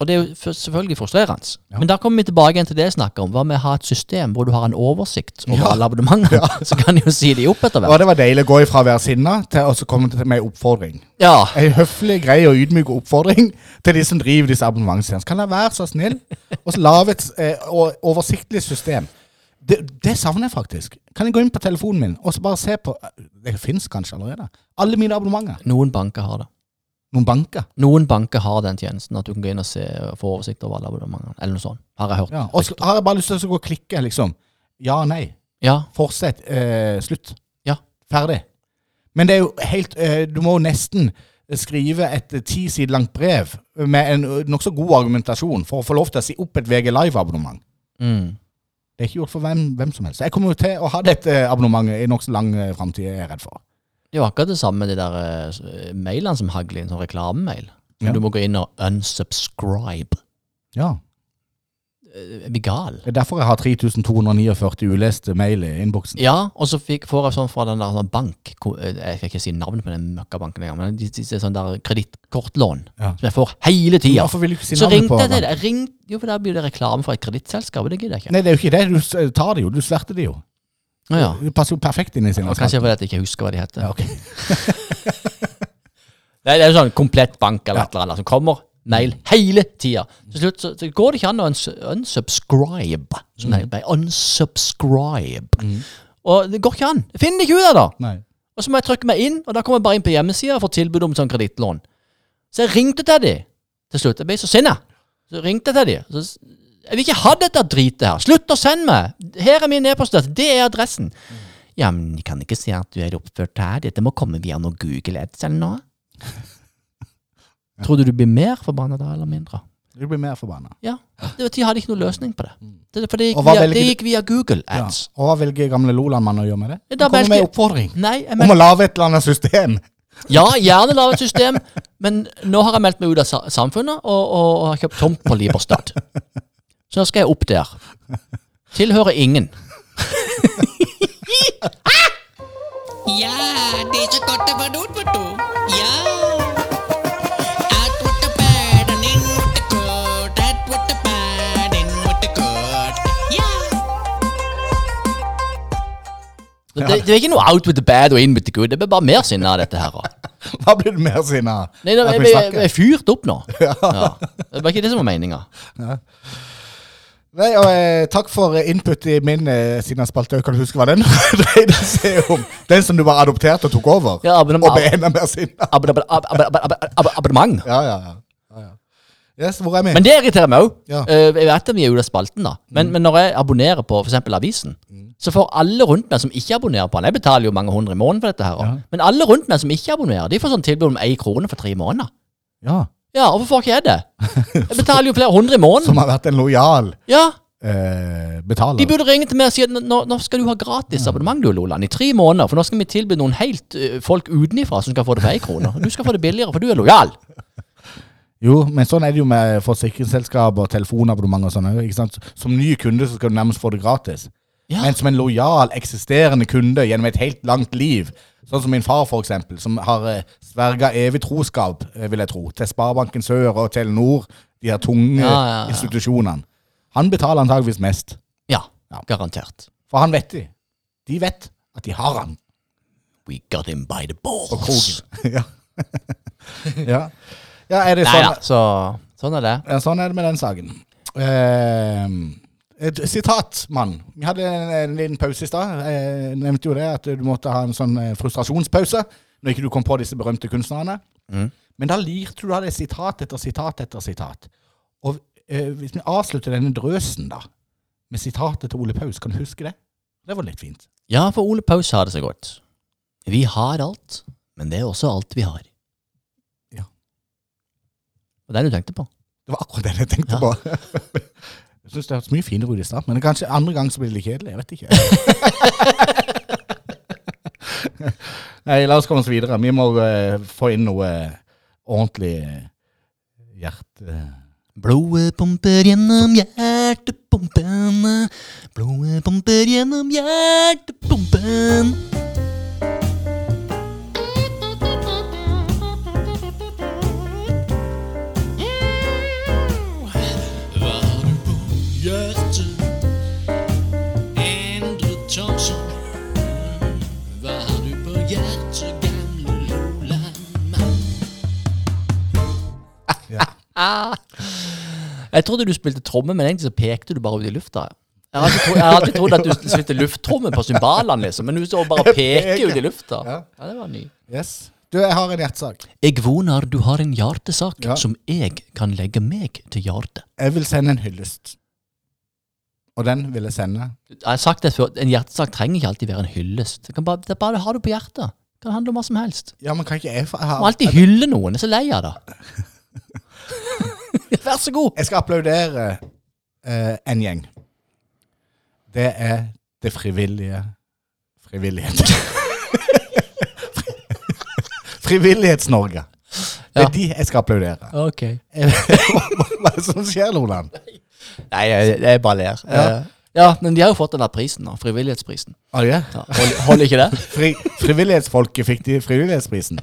Og det er jo selvfølgelig frustrerende. Ja. Men da kommer vi tilbake igjen til det jeg snakker om. Hva med å ha et system hvor du har en oversikt over Ja. alle abonnementer? (laughs) Så kan du jo si de opp etter Og hvert. det var deilig å gå ifra å være sinna til å komme til med en oppfordring. Ja. En høflig, grei og ydmyk oppfordring til de som driver disse abonnementstjenestene. Kan jeg være så snill og lage et eh, oversiktlig system? Det, det savner jeg faktisk. Kan jeg gå inn på telefonen min og så bare se på Det fins kanskje allerede. Alle mine abonnementer. Noen banker har det. Noen banker. Noen banker har den tjenesten, at du kan gå inn og se få oversikt over alle abonnementene. Eller noe sånt. Har jeg hørt. Ja. Og så har jeg bare lyst til å gå og klikke, liksom. Ja, nei. Ja. Fortsett. Eh, slutt. Ja. Ferdig. Men det er jo helt eh, Du må jo nesten skrive et eh, ti sider langt brev med en eh, nokså god argumentasjon for å få lov til å si opp et VG Live-abonnement. Mm. Det er ikke gjort for hvem, hvem som helst. Jeg kommer jo til å ha dette abonnementet i nokså lang eh, framtid, er jeg redd for. Det er jo akkurat det samme med de der eh, mailene som hagler inn, sånn reklamemail. Ja. Du må gå inn og unsubscribe. Ja. Eh, Jeg blir gal. Det er derfor jeg har 3249 uleste mail i innboksen. Ja, og så fikk, får jeg sånn fra den der sånn bank ko- eh, Jeg skal ikke si navnet på den møkkabanken engang, men de, de, de, sånn der kredittkortlån Ja. som jeg får hele tida. Hvorfor vil du ikke si Så navnet ringte på jeg til den? det. Jeg ring, jo, for da blir det reklame for et kredittselskap, og det gidder jeg ikke. Nei, det er jo ikke det. Du s- tar det jo. Du sverter det jo. Å ja. Det passer jo perfekt inn i sin Ja, Kanskje fordi jeg ikke husker hva de heter. Ja, ok. (laughs) Det er, jo sånn komplett bank eller Ja. et eller annet som kommer mail hele tida. Til slutt så, så går det ikke an å uns unsubscribe. Som det Unsubscribe. Mm. Og det går ikke an. Jeg finner det ikke ut av det. Nei. Og så må jeg trykke meg inn, og da kommer jeg bare inn på hjemmesida og får tilbud om sånn kredittlån. Så jeg ringte til de til slutt. Jeg ble så sinna. Så ringte jeg til de. Så, s- jeg vil ikke ha dette dritet her. Slutt å sende meg! Her er min e-postadresse. Det er adressen. Ja, men jeg kan ikke si at du er oppført her. Dette må komme via noe Google Ads eller noe. (laughs) Tror du du blir mer forbanna da, eller mindre? Du blir mer forbanna. Ja. Det, de hadde ikke noen løsning på det. det for det gikk, via, velger det gikk via Google Ja. Ads. Og hva velger gamle Loland-mannen å gjøre med det? Da kommer med velger- en oppfordring Nei, jeg om å lage et eller annet system. Ja, gjerne lage et system, men nå har jeg meldt meg ut av samfunnet og, og, og har kjøpt tomt på Liberstad. (laughs) Så nå skal jeg opp der. Tilhører ingen. Ja, det er så godt å være ute, vet du. Ja. Ja. Det, det, er ikke noe out with the bad og in with the good. Det blir bare mer sinne av dette her. Hva blir du mer sinna av? Nei, At jeg, vi jeg, jeg er fyrt opp nå. Ja. Det var ikke det som var meninga. Nei, og eh, Takk for eh, input i min eh, spalte. Kan du huske hva den (laughs) dreide seg om? Den som du bare adopterte og tok over? Ja, abonnement. Og ble enda mer sinna? Ab ab ab ab ab ab ab abonnement. Ja, ja, ja. ja, ja. Yes, hvor er vi? Men det irriterer meg òg. Ja. jeg vet at vi er ute av spalten, da. Men, men når jeg abonnerer på f.eks. avisen, så får alle rundt meg som ikke abonnerer på den Jeg betaler jo mange hundre i måneden for dette her. også. Men alle rundt meg som ikke abonnerer, de får sånn tilbud om én krone for tre måneder. ja. Ja, hvorfor får ikke jeg det? Jeg betaler jo flere hundre i måneden. Som har vært en lojal Ja, eh, betaler. De burde ringe til meg og si at nå, nå skal du ha gratis abonnement du, Loland, i tre måneder. For nå skal vi tilby noen helt uh, folk utenifra som skal få det for én krone. Du skal få det billigere, for du er lojal. Jo, men sånn er det jo med forsikringsselskap og telefonabonnement og sånn. òg. Som ny kunde så skal du nærmest få det gratis. Ja. Men som en lojal, eksisterende kunde gjennom et helt langt liv, sånn som min far for eksempel, som har eh, sverga evig troskap, eh, vil jeg tro, til Sparebanken Sør og Telenor, de her tunge Ja, ja, ja. institusjonene. Han betaler antageligvis mest, Ja, Ja. garantert. for han vet de. De vet at de har han We got him by the balls. (laughs) ja. (laughs) ja. ja, er det Nei sånn da, så sånn er det. Ja, sånn er det med den saken. Eh, et sitat, mann. Vi hadde en, en liten pause i stad. Jeg nevnte jo det at du måtte ha en sånn eh, frustrasjonspause når ikke du kom på disse berømte kunstnerne. Mm. Men da lirte du av det sitat etter sitat etter sitat. Og eh, hvis vi avslutter denne drøsen da, med sitatet til Ole Paus, kan du huske det? Det var litt fint. Ja, for Ole Paus har det så godt. Vi har alt, men det er også alt vi har. Ja. Og det er det du tenkte på? Det var akkurat det jeg tenkte Ja. på. (laughs) Syns det hørtes mye finere ut i stad, men kanskje andre gang så blir det litt kjedelig. Jeg vet ikke. (laughs) Nei, la oss komme oss videre. Vi må uh, få inn noe eh, ordentlig eh, hjerte... Blodet pumper gjennom hjertepumpen. Blodet pumper gjennom hjertepumpen. Jeg trodde du spilte tromme, men egentlig så pekte du bare ut i lufta. Jeg har alltid, tro, alltid trodd at du spilte lufttromme på cymbalene, liksom, men du står bare (laughs) peker ut i lufta. Ja. Ja, det var ny. Yes. Du, jeg har en hjertesak. Jeg vonar du har en hjertesak Ja. som jeg kan legge meg til hjertet. Jeg vil sende en hyllest. Og den vil jeg sende. Jeg har sagt det før, En hjertesak trenger ikke alltid være en hyllest. Det kan bare, det er bare ha det på hjertet. Det kan handle om hva som helst. Ja, men kan ikke jeg Du må alltid hylle noen. Jeg er så lei av det. (laughs) Vær så god. Jeg skal applaudere eh, en gjeng. Det er det frivillige Frivillighet. (laughs) Frivillighets-Norge. Det er Ja. de jeg skal applaudere. Ok. Hva er det som skjer, Loland? Nei, jeg, jeg bare ler. Ja. Eh, ja, men de har jo fått den der prisen nå. Frivillighetsprisen. Ah, ja. Ja, holder, holder ikke det? Fri, frivillighetsfolket fikk de frivillighetsprisen.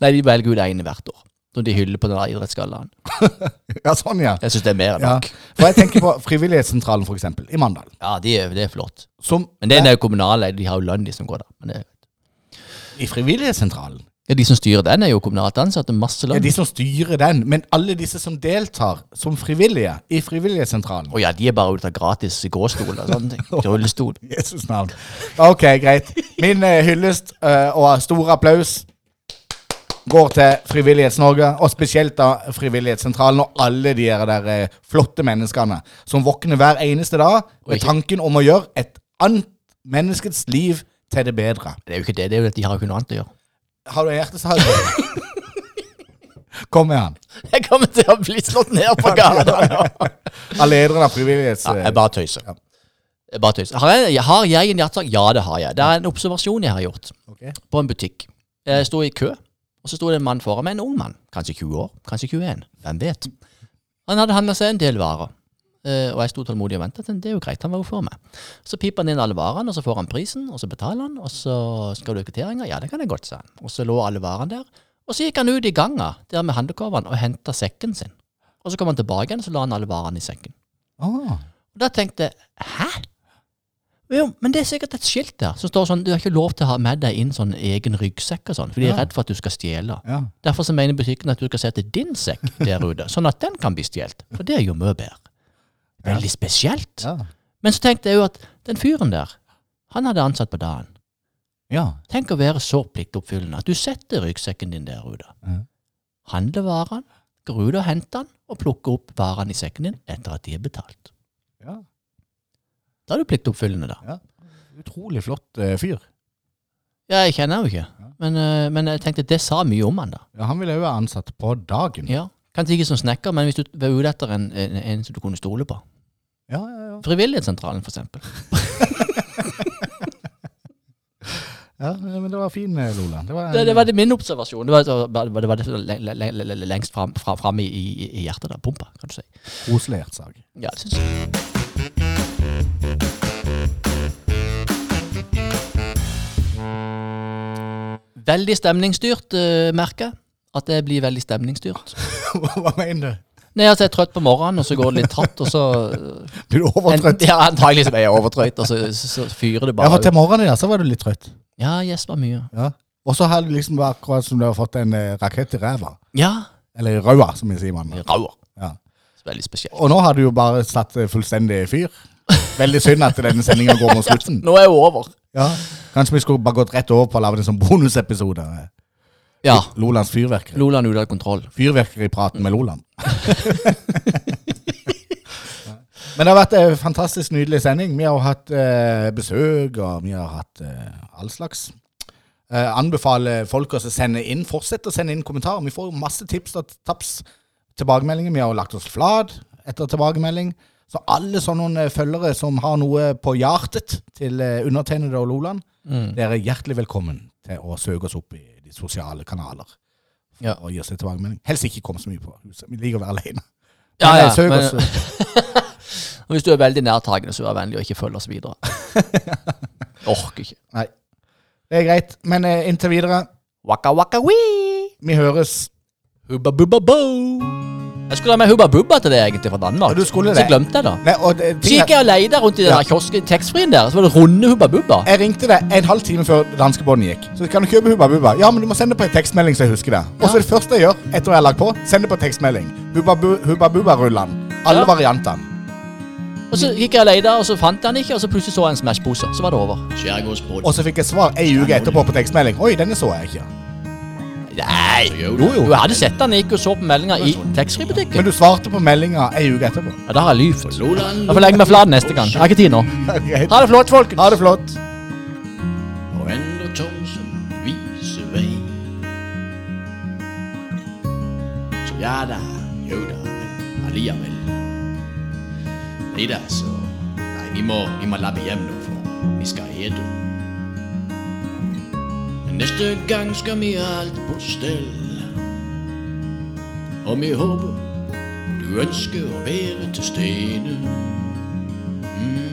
Nei, de velger ut én hvert år. Når de hyller på den der idrettsgallaen. (laughs) Ja, sånn, ja. Jeg syns det er mer enn ja. nok. For jeg tenker på Frivillighetssentralen, for eksempel, i Mandal. Ja, de er, det er flott. Som Men det er jo kommunale. De har jo lønn, de som går der. Men det, I Frivillighetssentralen. ja, de som styrer den, er jo kommunalt ansatte. Masse Ja, lønn. de som styrer den. Men alle disse som deltar som frivillige i Frivillighetssentralen. Å ja, de er bare ute av gratis gåstol og sånne ting. (laughs) Rullestol. Jesus navn. Ok, greit. Min eh, hyllest eh, og stor applaus går til Frivillighets-Norge, og spesielt da Frivillighetssentralen og alle de der eh, flotte menneskene som våkner hver eneste dag med tanken om å gjøre et annet menneskets liv til det bedre. Det er jo ikke det. det er jo at De har jo ikke noe annet å gjøre. Har du en hjertesak? (laughs) Kom med han. Jeg kommer til å bli slått ned på gata nå. Av lederen av Frivillighets... Ja, jeg bare tøyser. Ja. Jeg bare tøyser. Har jeg, har jeg en hjertesak? Ja, det har jeg. Det er en observasjon jeg har gjort okay. på en butikk. Jeg sto i kø, og så sto det en mann foran meg, en ung mann. Kanskje 20 år, kanskje 21. Hvem vet. Han hadde handla seg en del varer, eh, og jeg sto tålmodig og ventet. Det er jo greit, han var jo for meg. Så piper han inn alle varene, og så får han prisen, og så betaler han, og så skal du ha kvitteringer? Ja, det kan jeg godt, sa han. Og så lå alle varene der. Og så gikk han ut i ganga der med handlekurven og henta sekken sin. Og så kom han tilbake igjen, og så la han alle varene i sekken. Ah. Og da tenkte jeg Hæ? Jo, men det er sikkert et skilt der som står sånn Du har ikke lov til å ha med deg inn sånn egen ryggsekk og sånn, for de er Ja. redd for at du skal stjele. Ja. Derfor så mener butikken at du skal sette din sekk der ute, sånn at den kan bli stjålet. For det er jo mye bedre. Veldig spesielt. Ja. Men så tenkte jeg jo at den fyren der, han hadde ansatt på dagen. ja. Tenk å være så pliktoppfyllende at du setter ryggsekken din der ute. Ja. Handler varene, går ut og henter den, og plukker opp varene i sekken din etter at de er betalt. ja. Da er du pliktoppfyllende, da. Ja. Utrolig flott eh, fyr. Ja, jeg kjenner jo ikke. Men, eh, men jeg tenkte det sa mye om han da. Ja, han ville jo være ansatt på dagen. Ja. Kanskje ikke som snekker, men hvis du var ute etter en, en, en som du kunne stole på. Ja, ja, ja. Frivillighetssentralen, for eksempel. (laughs) ja men det var fin, eh, Lola. Det var, Det, det var det min observasjon. Det var det, var, det, var det le- le- le- le- lengst fram, fra, fram i, i, i hjertet da, Pumpa, kan du si. koselig hjertesak. Ja, det synes jeg. Veldig stemningsstyrt, uh, merker jeg. At det blir veldig stemningsstyrt. (laughs) Hva mener du? Nei, altså Jeg er trøtt på morgenen, og så går det litt tatt, og så Blir (laughs) du overtrøtt? Ja, antagelig så er jeg overtrøtt, og så, så, så fyrer det Ja, for til morgenen ja, så var du litt trøtt. Ja, yes, var mye. Ja. Og så har du liksom vært akkurat som du har fått en eh, rakett i ræva. Ja. Eller i røda, som vi sier man. Rauer. Ja. Veldig spesielt. Og nå har du jo bare satt eh, fullstendig fyr. Veldig synd at denne sendinga går mot slutten. Nå er jeg over. Ja. Kanskje vi skulle bare gått rett over på å lage det som bonusepisode. Ja. Lolands fyrverkeri. Loland ute av kontroll. Fyrverkeripraten med Loland. (laughs) Men det har vært en fantastisk nydelig sending. Vi har jo hatt eh, besøk, og vi har hatt eh, all slags. Eh, anbefaler folk å sende inn, Fortsett å sende inn kommentarer. Vi får masse tips og taps tilbakemeldinger. Vi har jo lagt oss flat etter tilbakemelding. Så alle sånne eh, følgere som har noe på hjertet til eh, undertegnede og Loland, dere er hjertelig velkommen til å søke oss opp i de sosiale kanaler. Ja. Og gi oss en tilbakemelding. Helst ikke komme så mye på huset. Vi liker å være alene. Ja, Men, ja, eh, søk men- oss. (laughs) Hvis du er veldig nærtagende, så vær vennlig og ikke følg oss videre. (laughs) Orker ikke. Nei. Det er greit. Men eh, inntil videre, Waka waka wee! vi høres. Hubba bubba bo! Jeg skulle ha med Hubba Bubba til det egentlig fra Danmark. Ja, du skulle Så glemte jeg det. Nei, og det, Så gikk jeg og leide rundt i den Ja. kiosken taxfree-en der, så var det runde Hubba Bubba. jeg ringte deg en halv time før danskebåten gikk. Så kan du kjøpe Hubba Bubba. Ja, men du må sende på en tekstmelding, så jeg husker det. Og så ja. det første jeg gjør etter jeg har lagt på, sende det på tekstmelding. Hubba, bu, Hubba Bubba-rullene. Alle Ja. variantene. Og så gikk jeg og leide, og så fant jeg den ikke, og så plutselig så jeg en Smash-pose. Så var det over. Og så fikk jeg svar ei uke etterpå på tekstmelding. Oi, denne så jeg ikke. Nei! Jo, Jo, Du hadde sett jeg gikk og så på meldinga i taxfree-butikken. Men du svarte på meldinga ei uke etterpå. Ja, da har jeg lyvt. Loland. Jeg får legge meg flat neste gang. (laughs) Jeg har ikke tid nå. Ha det flott, folkens. Ha det flott. Og enda Thomsen viser vei. Så ja da, jo da, men alligevel. Nei da, så Nei, vi må, vi må labbe hjem nå, for vi skal ete. Neste gang skal vi ha alt på stell. Og vi håper du ønsker å være til stede. Mm.